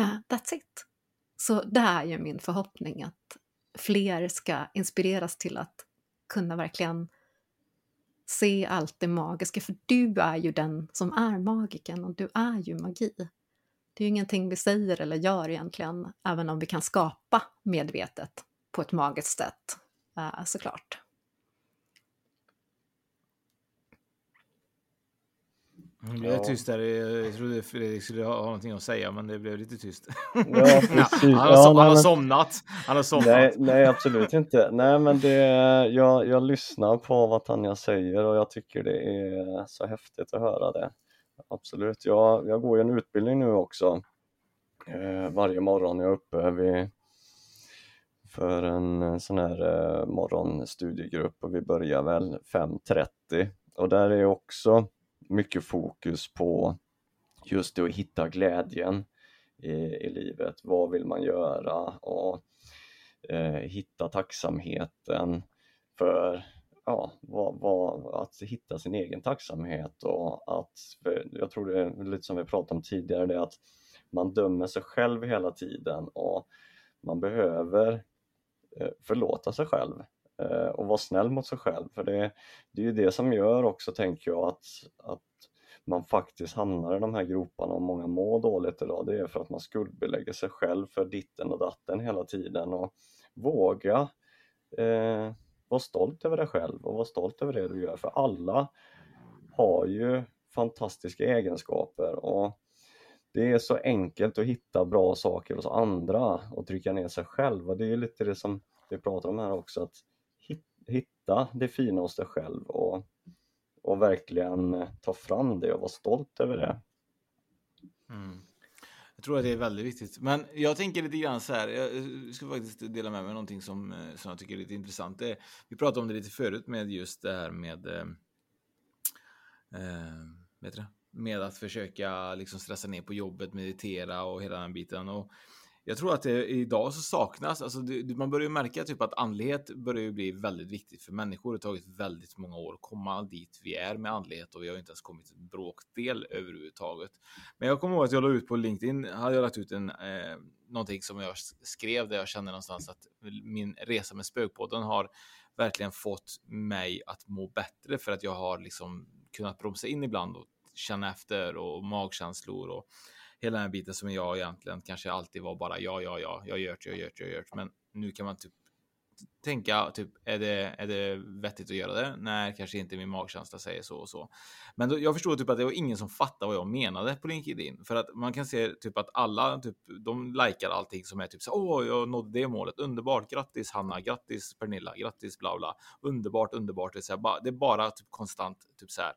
Speaker 5: Uh, that's it. Så det är ju min förhoppning att fler ska inspireras till att kunna verkligen Se allt det magiska, för du är ju den som är magiken och du är ju magi. Det är ju ingenting vi säger eller gör egentligen, även om vi kan skapa medvetet på ett magiskt sätt, eh, såklart.
Speaker 3: Det blev ja. tyst där. Jag trodde Fredrik skulle ha någonting att säga, men det blev lite tyst.
Speaker 4: Ja, han,
Speaker 3: har, ja, han har somnat. Han har somnat.
Speaker 4: Nej, nej, absolut inte. Nej, men det, jag, jag lyssnar på vad Tanja säger och jag tycker det är så häftigt att höra det. Absolut. Jag, jag går ju en utbildning nu också. Eh, varje morgon är jag uppe vid, för en sån här eh, morgonstudiegrupp och vi börjar väl 5.30 och där är också mycket fokus på just det att hitta glädjen i, i livet. Vad vill man göra? Och eh, hitta tacksamheten för ja, vad, vad, att hitta sin egen tacksamhet och att, jag tror det är lite som vi pratade om tidigare, det är att man dömer sig själv hela tiden och man behöver eh, förlåta sig själv Eh, och vara snäll mot sig själv. För det, det är ju det som gör också, tänker jag, att, att man faktiskt hamnar i de här groparna och många mår dåligt idag. Det är för att man skuldbelägger sig själv för ditten och datten hela tiden och våga eh, vara stolt över dig själv och vara stolt över det du gör. För alla har ju fantastiska egenskaper och det är så enkelt att hitta bra saker hos andra och trycka ner sig själv och det är lite det som vi pratar om här också att hitta det fina hos dig själv och, och verkligen eh, ta fram det och vara stolt över det.
Speaker 3: Mm. Jag tror att det är väldigt viktigt. Men jag tänker lite grann så här. Jag eh, ska faktiskt dela med mig någonting som, eh, som jag tycker är lite intressant. Det, vi pratade om det lite förut med just det här med eh, vet du, med att försöka liksom stressa ner på jobbet, meditera och hela den biten. Och jag tror att det idag så saknas, alltså det, man börjar ju märka typ att andlighet börjar ju bli väldigt viktigt för människor. Det har tagit väldigt många år att komma dit vi är med andlighet och vi har inte ens kommit ett bråkdel överhuvudtaget. Men jag kommer ihåg att jag la ut på LinkedIn, hade jag lagt ut en, eh, någonting som jag skrev där jag kände någonstans att min resa med spökpodden har verkligen fått mig att må bättre för att jag har liksom kunnat bromsa in ibland och känna efter och magkänslor och hela den här biten som jag egentligen kanske alltid var bara ja, ja, ja, jag gör det, jag gör det, jag gör det. Men nu kan man typ tänka typ är det, är det vettigt att göra det? Nej, kanske inte. Min magkänsla säger så och så. Men då, jag förstod typ att det var ingen som fattade vad jag menade på LinkedIn för att man kan se typ att alla typ de likar allting som är typ så åh, jag nådde det målet. Underbart. Grattis Hanna, grattis Pernilla, grattis bla bla. Underbart, underbart. Det är, så här, bara, det är bara typ konstant typ så här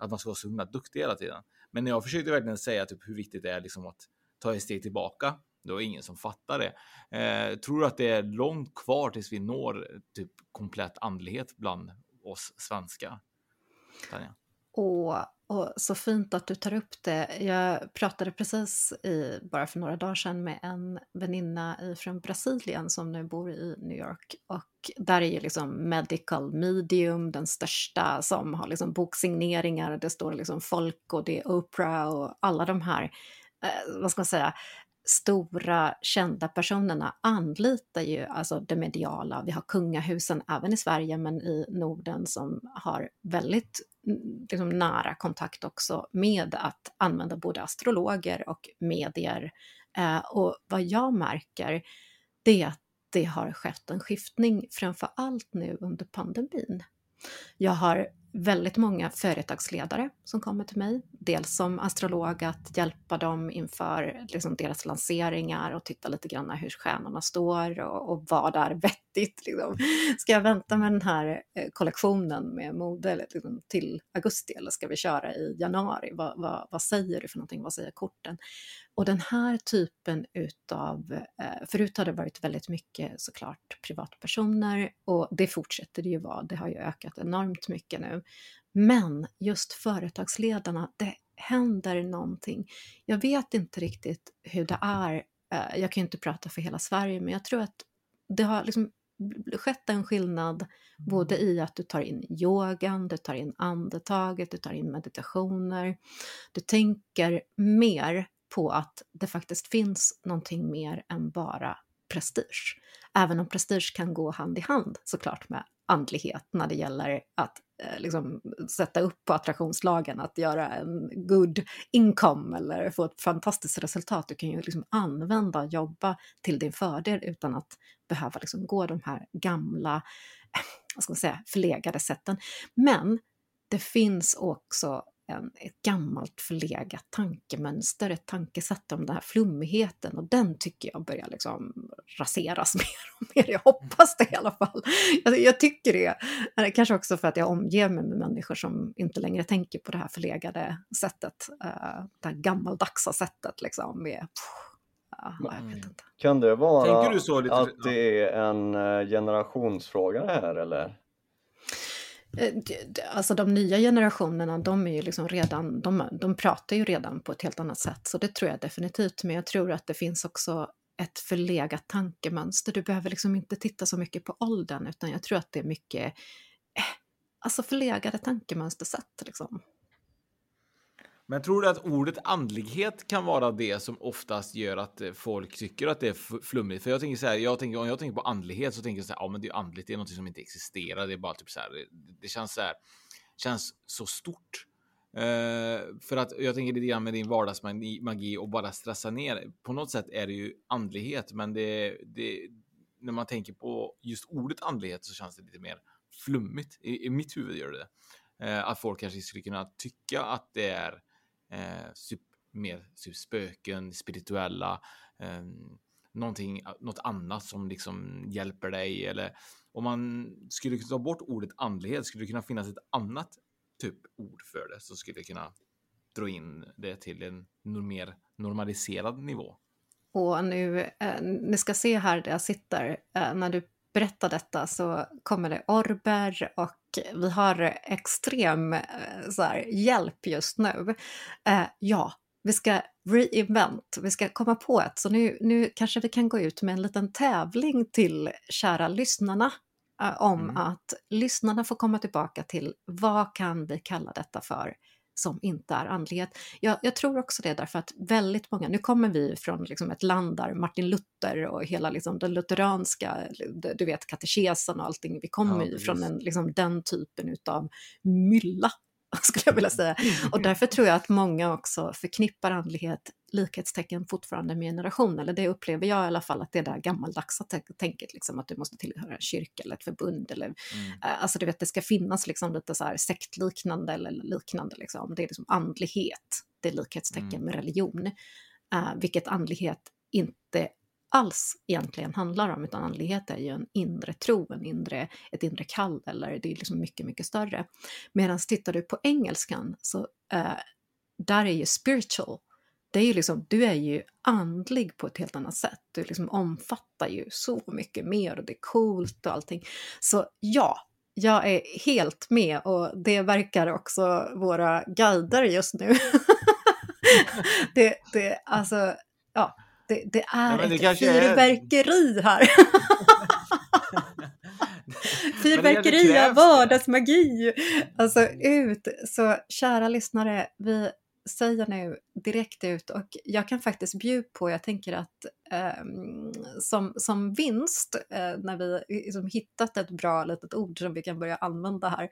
Speaker 3: att man ska vara så himla duktig hela tiden. Men jag försökte verkligen säga typ hur viktigt det är liksom att ta ett steg tillbaka. Det var ingen som fattar det. Eh, tror du att det är långt kvar tills vi når typ komplett andlighet bland oss svenskar? Tanja?
Speaker 5: Och, och så fint att du tar upp det. Jag pratade precis i, bara för några dagar sedan med en väninna från Brasilien som nu bor i New York. Och där är ju liksom Medical Medium den största som har liksom boksigneringar. Det står liksom folk och det är Oprah och alla de här, eh, vad ska man säga, stora kända personerna anlitar ju alltså det mediala. Vi har kungahusen även i Sverige men i Norden som har väldigt liksom, nära kontakt också med att använda både astrologer och medier. Eh, och vad jag märker det är att det har skett en skiftning framför allt nu under pandemin. Jag har väldigt många företagsledare som kommer till mig. Dels som astrolog att hjälpa dem inför liksom, deras lanseringar och titta lite grann hur stjärnorna står och, och vad är vettigt. Liksom. Ska jag vänta med den här eh, kollektionen med mode liksom, till augusti eller ska vi köra i januari? Vad, vad, vad säger du för någonting? Vad säger korten? Och den här typen utav, eh, förut har det varit väldigt mycket såklart privatpersoner och det fortsätter det ju vara, det har ju ökat enormt mycket nu. Men just företagsledarna, det händer någonting. Jag vet inte riktigt hur det är, eh, jag kan ju inte prata för hela Sverige, men jag tror att det har liksom skett en skillnad både i att du tar in yogan, du tar in andetaget, du tar in meditationer. Du tänker mer på att det faktiskt finns någonting mer än bara prestige. Även om prestige kan gå hand i hand såklart med andlighet när det gäller att eh, liksom, sätta upp på attraktionslagen, att göra en good income eller få ett fantastiskt resultat. Du kan ju liksom använda och jobba till din fördel utan att behöva liksom gå de här gamla, eh, vad ska man säga, förlegade sätten. Men det finns också en, ett gammalt förlegat tankemönster, ett tankesätt om den här flummigheten och den tycker jag börjar liksom raseras mer och mer. Jag hoppas det i alla fall. Jag, jag tycker det. Kanske också för att jag omger mig med människor som inte längre tänker på det här förlegade sättet, uh, det här gammaldagsa sättet liksom med
Speaker 4: Ja, kan det vara att det är en eh, generationsfråga det här eller?
Speaker 5: Eh, alltså de nya generationerna, de är ju liksom redan, de, de pratar ju redan på ett helt annat sätt, så det tror jag definitivt. Men jag tror att det finns också ett förlegat tankemönster. Du behöver liksom inte titta så mycket på åldern, utan jag tror att det är mycket, eh, alltså förlegade tankemönstersätt liksom.
Speaker 3: Men tror du att ordet andlighet kan vara det som oftast gör att eh, folk tycker att det är flummigt? För jag tänker så här, jag tänker, om jag tänker på andlighet så tänker jag så här, ja men det är andligt, det är något som inte existerar, det är bara typ så här, det känns så här, känns så stort. Uh, för att jag tänker lite grann med din vardagsmagi och bara stressa ner. På något sätt är det ju andlighet, men det, det, när man tänker på just ordet andlighet så känns det lite mer flummigt. I, i mitt huvud gör det det. Uh, att folk kanske skulle kunna tycka att det är Eh, mer typ spöken, spirituella, eh, någonting, något annat som liksom hjälper dig eller om man skulle ta bort ordet andlighet skulle det kunna finnas ett annat typ ord för det så skulle det kunna dra in det till en mer normaliserad nivå.
Speaker 5: Och nu, eh, ni ska se här där jag sitter, eh, när du berättar detta så kommer det orber och vi har extrem eh, så här, hjälp just nu. Eh, ja, vi ska reinvent, vi ska komma på ett. Så nu, nu kanske vi kan gå ut med en liten tävling till kära lyssnarna eh, om mm. att lyssnarna får komma tillbaka till vad kan vi kalla detta för? Som inte är andlighet. Jag, jag, tror också det därför att väldigt många, nu kommer vi från liksom ett land där Martin Luther och hela liksom den lutheranska, du vet katekesen och allting, vi kommer ju från en, liksom, den typen utav mylla skulle jag vilja säga. Och därför tror jag att många också förknippar andlighet likhetstecken fortfarande med generation, eller det upplever jag i alla fall att det är där gammaldagsa tänket, liksom, att du måste tillhöra en kyrka eller ett förbund eller mm. äh, alltså du vet, det ska finnas liksom lite så här sektliknande eller liknande, liksom. det är liksom andlighet, det är likhetstecken mm. med religion, äh, vilket andlighet inte alls egentligen handlar om, utan andlighet är ju en inre tro, en inre, ett inre kall eller det är liksom mycket, mycket större. Medan tittar du på engelskan så äh, där är ju spiritual, det är ju liksom, du är ju andlig på ett helt annat sätt. Du liksom omfattar ju så mycket mer och det är coolt och allting. Så ja, jag är helt med och det verkar också våra guider just nu. det, det, alltså, ja, det, det är ja, det ett fyrverkeri är... här. Fyrverkeri av vardagsmagi! Alltså ut! Så kära lyssnare, vi säger nu direkt ut och jag kan faktiskt bjuda på, jag tänker att eh, som, som vinst eh, när vi liksom hittat ett bra litet ord som vi kan börja använda här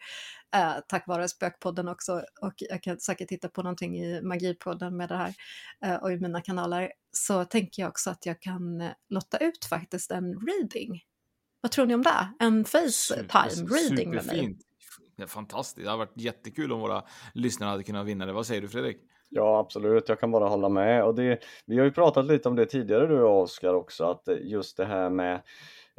Speaker 5: eh, tack vare Spökpodden också och jag kan säkert titta på någonting i Magipodden med det här eh, och i mina kanaler så tänker jag också att jag kan lotta ut faktiskt en reading. Vad tror ni om det? En Facetime reading med mig.
Speaker 3: Det är fantastiskt. Det har varit jättekul om våra lyssnare hade kunnat vinna det. Vad säger du Fredrik?
Speaker 4: Ja, absolut. Jag kan bara hålla med. Och det, vi har ju pratat lite om det tidigare du och Oskar också, att just det här med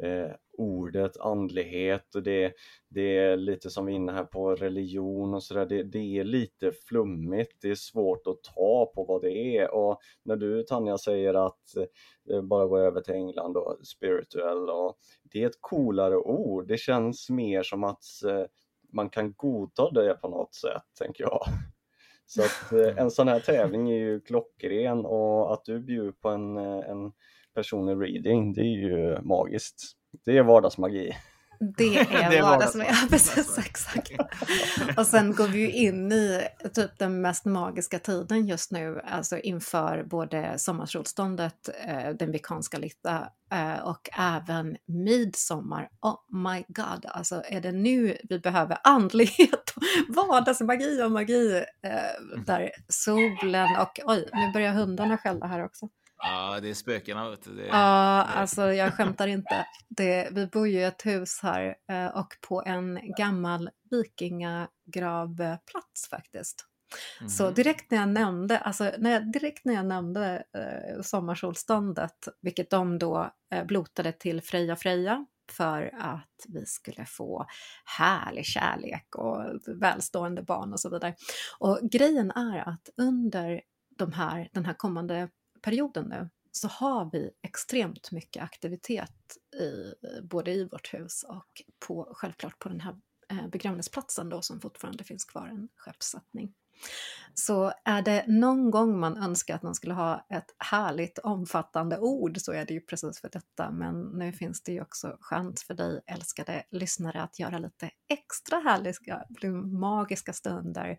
Speaker 4: eh, ordet andlighet och det, det är lite som vi är inne här på religion och sådär. Det, det är lite flummigt. Det är svårt att ta på vad det är. Och när du Tanja säger att eh, bara gå över till England och spiritual och det är ett coolare ord. Det känns mer som att eh, man kan godta det på något sätt, tänker jag. Så att eh, en sån här tävling är ju klockren och att du bjuder på en, eh, en personlig reading, det är ju magiskt. Det är vardagsmagi.
Speaker 5: Det är, det är vardagsmagi. Ja, precis, exakt. Och sen går vi ju in i typ den mest magiska tiden just nu, alltså inför både sommarsolståndet, eh, den vikanska litta eh, och även midsommar. Oh my god, alltså är det nu vi behöver andlighet, vardagsmagi och magi eh, där solen och oj, nu börjar hundarna skälla här också.
Speaker 3: Ja, det är spökena. Vet du.
Speaker 5: Ja, alltså jag skämtar inte. Det, vi bor ju i ett hus här eh, och på en gammal vikingagravplats faktiskt. Mm. Så mhm. direkt när jag nämnde, alltså när jag, direkt när jag nämnde eh, sommarsolståndet, vilket de då eh, blotade till Freja Freja för att vi skulle få härlig kärlek och välstående barn och så vidare. Och grejen är att under de här, den här kommande perioden nu så har vi extremt mycket aktivitet i, både i vårt hus och på, självklart på den här eh, begravningsplatsen då som fortfarande finns kvar, en skeppssättning. Så är det någon gång man önskar att man skulle ha ett härligt omfattande ord så är det ju precis för detta. Men nu finns det ju också chans för dig älskade lyssnare att göra lite extra härliga, magiska stunder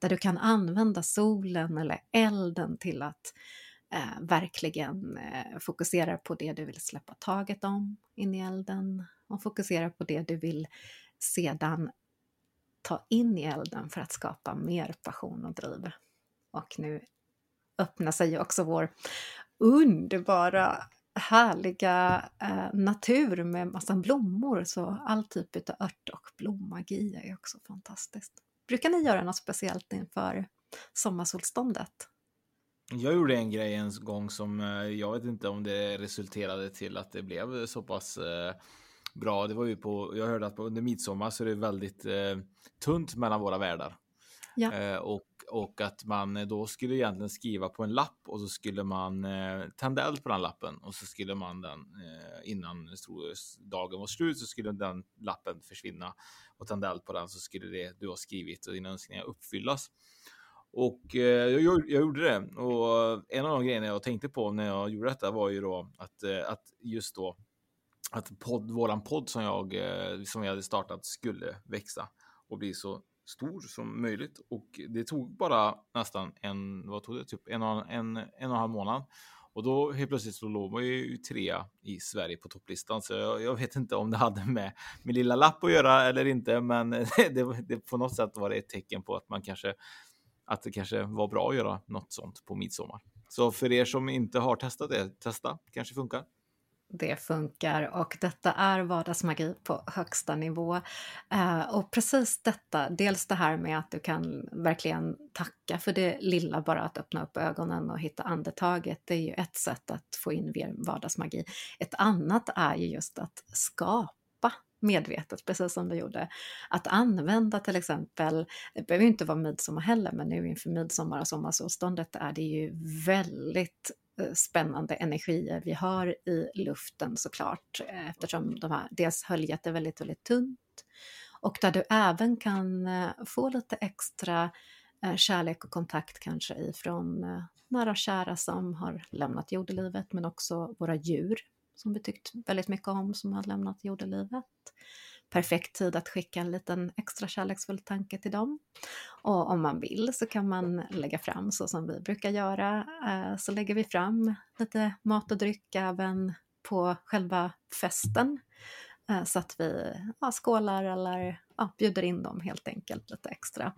Speaker 5: där du kan använda solen eller elden till att eh, verkligen eh, fokuserar på det du vill släppa taget om in i elden och fokuserar på det du vill sedan ta in i elden för att skapa mer passion och driv. Och nu öppnar sig också vår underbara härliga eh, natur med massa blommor, så all typ av ört och blommagi är också fantastiskt. Brukar ni göra något speciellt inför sommarsolståndet?
Speaker 3: Jag gjorde en grej en gång som eh, jag vet inte om det resulterade till att det blev så pass eh, bra. Det var ju på, jag hörde att på, under midsommar så är det väldigt eh, tunt mellan våra världar. Ja. Eh, och, och att man då skulle egentligen skriva på en lapp och så skulle man eh, tända eld på den lappen och så skulle man den eh, innan dagen var slut så skulle den lappen försvinna och tända eld på den så skulle det du har skrivit och dina önskningar uppfyllas. Och eh, jag, jag, gjorde det. Och en av de grejerna jag tänkte på när jag gjorde detta var ju då att, eh, att just då att podd, våran podd som jag eh, som jag hade startat skulle växa och bli så stor som möjligt. Och det tog bara nästan en, vad tog det, typ en, en, en, en och en halv månad. Och då helt plötsligt så låg man ju trea i Sverige på topplistan. Så jag, jag, vet inte om det hade med min lilla lapp att göra eller inte, men det, det, på något sätt var det ett tecken på att man kanske att det kanske var bra att göra något sånt på midsommar. Så för er som inte har testat det, testa, kanske funkar.
Speaker 5: Det funkar och detta är vardagsmagi på högsta nivå. Eh, och precis detta, dels det här med att du kan verkligen tacka för det lilla, bara att öppna upp ögonen och hitta andetaget, det är ju ett sätt att få in vardagsmagi. Ett annat är ju just att skapa medvetet, precis som vi gjorde. Att använda till exempel, det behöver ju inte vara midsommar heller, men nu inför midsommar och sommarsolståndet är det ju väldigt eh, spännande energier vi har i luften såklart, eh, eftersom de här, dels höljet är väldigt, väldigt tunt och där du även kan eh, få lite extra kärlek och kontakt kanske ifrån nära och kära som har lämnat jordelivet, men också våra djur som vi tyckt väldigt mycket om som har lämnat jordelivet. Perfekt tid att skicka en liten extra kärleksfull tanke till dem. Och om man vill så kan man lägga fram så som vi brukar göra, eh, så lägger vi fram lite mat och dryck även på själva festen. Eh, så att vi ja, skålar eller ja, bjuder in dem helt enkelt lite extra.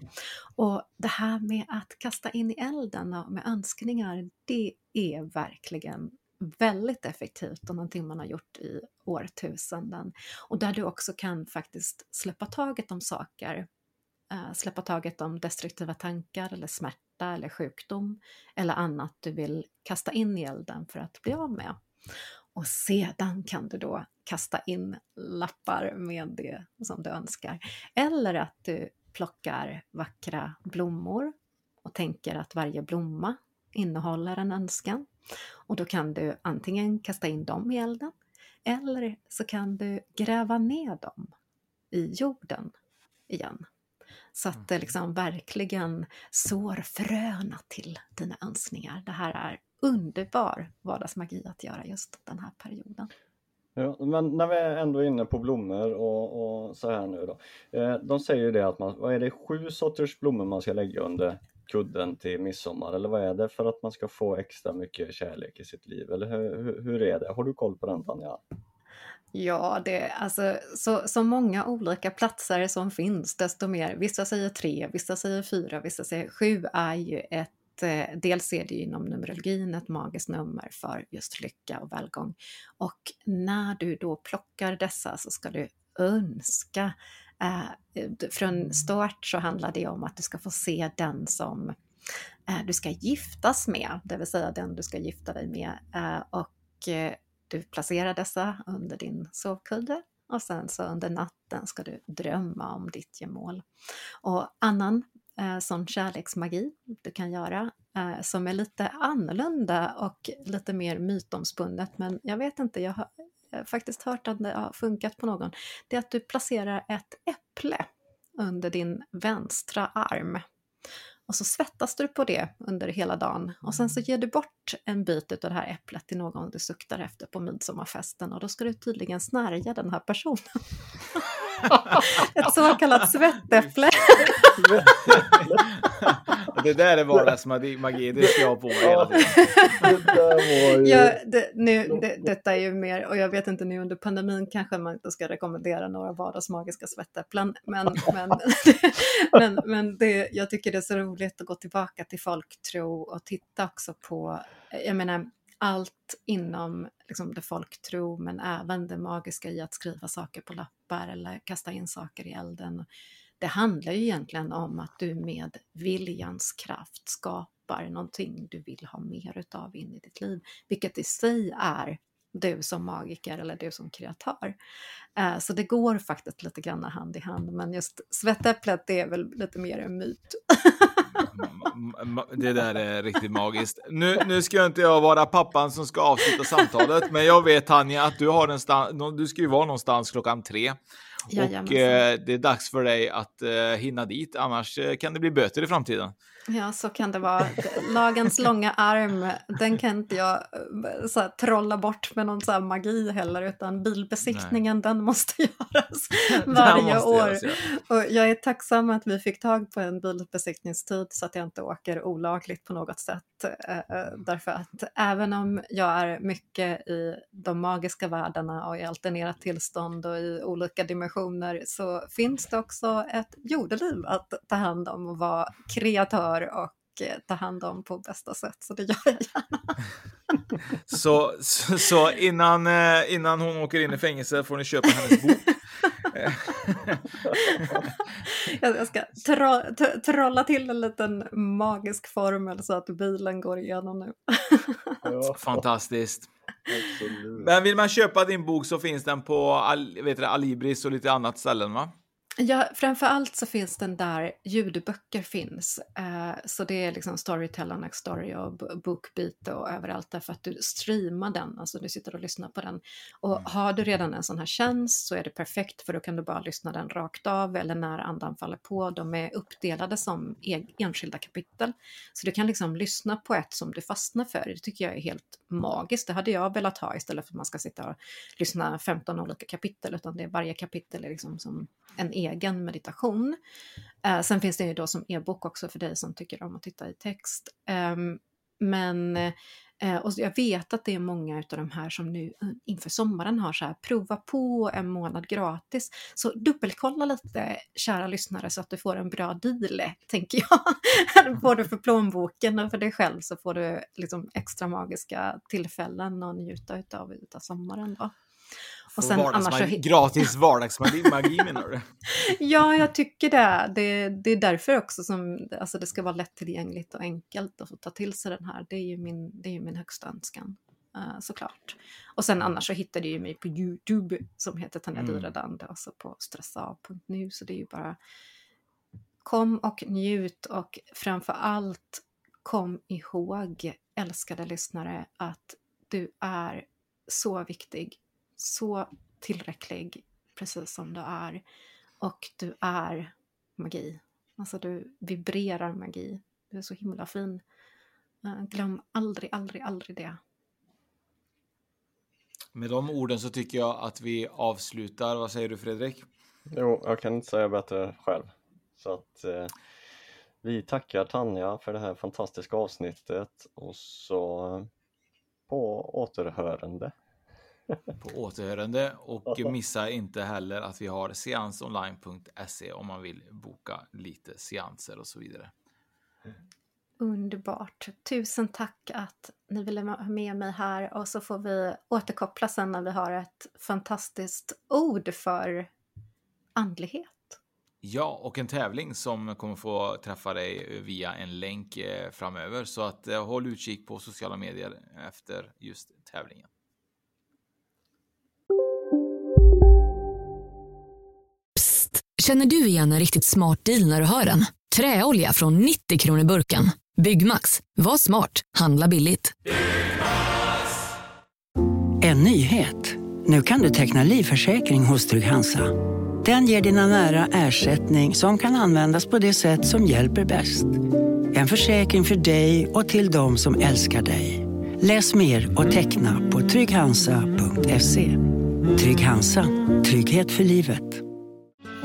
Speaker 5: Och det här med att kasta in i elden med önskningar, det är verkligen väldigt effektivt och någonting man har gjort i årtusenden. Och där du också kan faktiskt släppa taget om saker, eh, släppa taget om destruktiva tankar eller smärta eller sjukdom eller annat du vill kasta in i elden för att bli av med. Och sedan kan du då kasta in lappar med det som du önskar. Eller att du plockar vackra blommor och tänker att varje blomma innehåller en önskan. Och då kan du antingen kasta in dem i elden eller så kan du gräva ner dem i jorden igen. Så att det liksom verkligen sår fröna till dina önskningar. Det här är underbar vardagsmagi att göra just den här perioden.
Speaker 4: Ja, men när vi är ändå inne på blommor och, och så här nu då. Eh, de säger ju det att man, vad är det, sju sorters blommor man ska lägga under kudden till midsommar eller vad är det för att man ska få extra mycket kärlek i sitt liv? Eller hur, hur är det? Har du koll på den Tanja?
Speaker 5: Ja, det är alltså så, så många olika platser som finns, desto mer. Vissa säger tre, vissa säger fyra, vissa säger sju är ju ett eh, Dels är det ju inom Numerologin ett magiskt nummer för just lycka och välgång. Och när du då plockar dessa så ska du önska. Eh, från start så handlar det om att du ska få se den som eh, du ska giftas med, det vill säga den du ska gifta dig med. Eh, och eh, du placerar dessa under din sovkudde och sen så under natten ska du drömma om ditt gemål. Och annan eh, sån kärleksmagi du kan göra eh, som är lite annorlunda och lite mer mytomspunnet men jag vet inte, jag har faktiskt hört att det har funkat på någon. Det är att du placerar ett äpple under din vänstra arm och så svettas du på det under hela dagen och sen så ger du bort en bit av det här äpplet till någon du suktar efter på midsommarfesten och då ska du tydligen snärja den här personen. Ett så kallat svettäpple.
Speaker 3: det där är vardagsmagi, det ska jag på hela tiden.
Speaker 5: ja, det, nu, det, detta är ju mer, och jag vet inte nu under pandemin kanske man inte ska rekommendera några vardagsmagiska svettäpplen, men, men, men, men det, jag tycker det är så roligt att gå tillbaka till folktro och titta också på, jag menar, allt inom liksom, det folktro men även det magiska i att skriva saker på lappar eller kasta in saker i elden. Det handlar ju egentligen om att du med viljans kraft skapar någonting du vill ha mer utav in i ditt liv, vilket i sig är du som magiker eller du som kreatör. Eh, så det går faktiskt lite grann hand i hand, men just svettäpplet det är väl lite mer en myt.
Speaker 3: Mm, mm, mm, det där är riktigt magiskt. Nu, nu ska inte jag vara pappan som ska avsluta samtalet, men jag vet Tanja att du, har en du ska ju vara någonstans klockan tre. Jajamensan. Och eh, det är dags för dig att eh, hinna dit, annars eh, kan det bli böter i framtiden.
Speaker 5: Ja, så kan det vara. Lagens långa arm, den kan inte jag eh, så här, trolla bort med någon så här magi heller, utan bilbesiktningen Nej. den måste göras varje måste år. Göras, ja. Och jag är tacksam att vi fick tag på en bilbesiktningstid så att jag inte åker olagligt på något sätt. Eh, eh, därför att även om jag är mycket i de magiska världarna och i alternerat tillstånd och i olika dimensioner så finns det också ett jordeliv att ta hand om och vara kreatör för och eh, ta hand om på bästa sätt. Så det gör jag gärna.
Speaker 3: så, så, så, innan, eh, innan hon åker in i fängelse får ni köpa hennes bok.
Speaker 5: jag ska tro, trolla till en liten magisk formel så att bilen går igenom nu.
Speaker 3: Fantastiskt. Men vill man köpa din bok så finns den på Al vet du, Alibris och lite annat ställen va?
Speaker 5: Ja, framför allt så finns den där ljudböcker finns. Eh, så det är liksom Storyteller, Next Story och Bookbeat och överallt därför att du streamar den, alltså du sitter och lyssnar på den. Och mm. har du redan en sån här tjänst så är det perfekt för då kan du bara lyssna den rakt av eller när andan faller på. De är uppdelade som enskilda kapitel. Så du kan liksom lyssna på ett som du fastnar för. Det tycker jag är helt magiskt. Det hade jag velat ha istället för att man ska sitta och lyssna 15 olika kapitel, utan det är varje kapitel är liksom som en egen meditation. Eh, sen finns det ju då som e-bok också för dig som tycker om att titta i text. Eh, men eh, och jag vet att det är många av de här som nu eh, inför sommaren har så här, prova på en månad gratis. Så dubbelkolla lite, kära lyssnare, så att du får en bra deal, tänker jag. Både för plånboken och för dig själv så får du liksom extra magiska tillfällen att njuta utav, utav sommaren. Då.
Speaker 3: Och sen annars så... Gratis vardagsmagi menar du?
Speaker 5: ja, jag tycker det. det. Det är därför också som alltså det ska vara lättillgängligt och enkelt att få ta till sig den här. Det är ju min, det är min högsta önskan. Uh, såklart. Och sen annars så hittar du ju mig på Youtube som heter Tanja mm. Dyredand, alltså på stressav.nu. Så det är ju bara kom och njut och framför allt kom ihåg, älskade lyssnare, att du är så viktig så tillräcklig precis som du är. Och du är magi. Alltså du vibrerar magi. Du är så himla fin. Eh, glöm aldrig, aldrig, aldrig det.
Speaker 3: Med de orden så tycker jag att vi avslutar. Vad säger du Fredrik?
Speaker 4: Jo, jag kan inte säga bättre själv. Så att eh, vi tackar Tanja för det här fantastiska avsnittet och så på återhörande.
Speaker 3: På återhörande och missa inte heller att vi har seansonline.se om man vill boka lite seanser och så vidare.
Speaker 5: Underbart. Tusen tack att ni ville ha med mig här och så får vi återkoppla sen när vi har ett fantastiskt ord för andlighet.
Speaker 3: Ja, och en tävling som kommer få träffa dig via en länk eh, framöver. Så att eh, håll utkik på sociala medier efter just tävlingen.
Speaker 8: Känner du igen en riktigt smart deal när du hör den? Träolja från 90 kronor burken. Byggmax. Var smart. Handla billigt.
Speaker 9: En nyhet. Nu kan du teckna livförsäkring hos Trygg-Hansa. Den ger dina nära ersättning som kan användas på det sätt som hjälper bäst. En försäkring för dig och till de som älskar dig. Läs mer och teckna på trygghansa.se. Trygg Hansa. Trygghet för livet.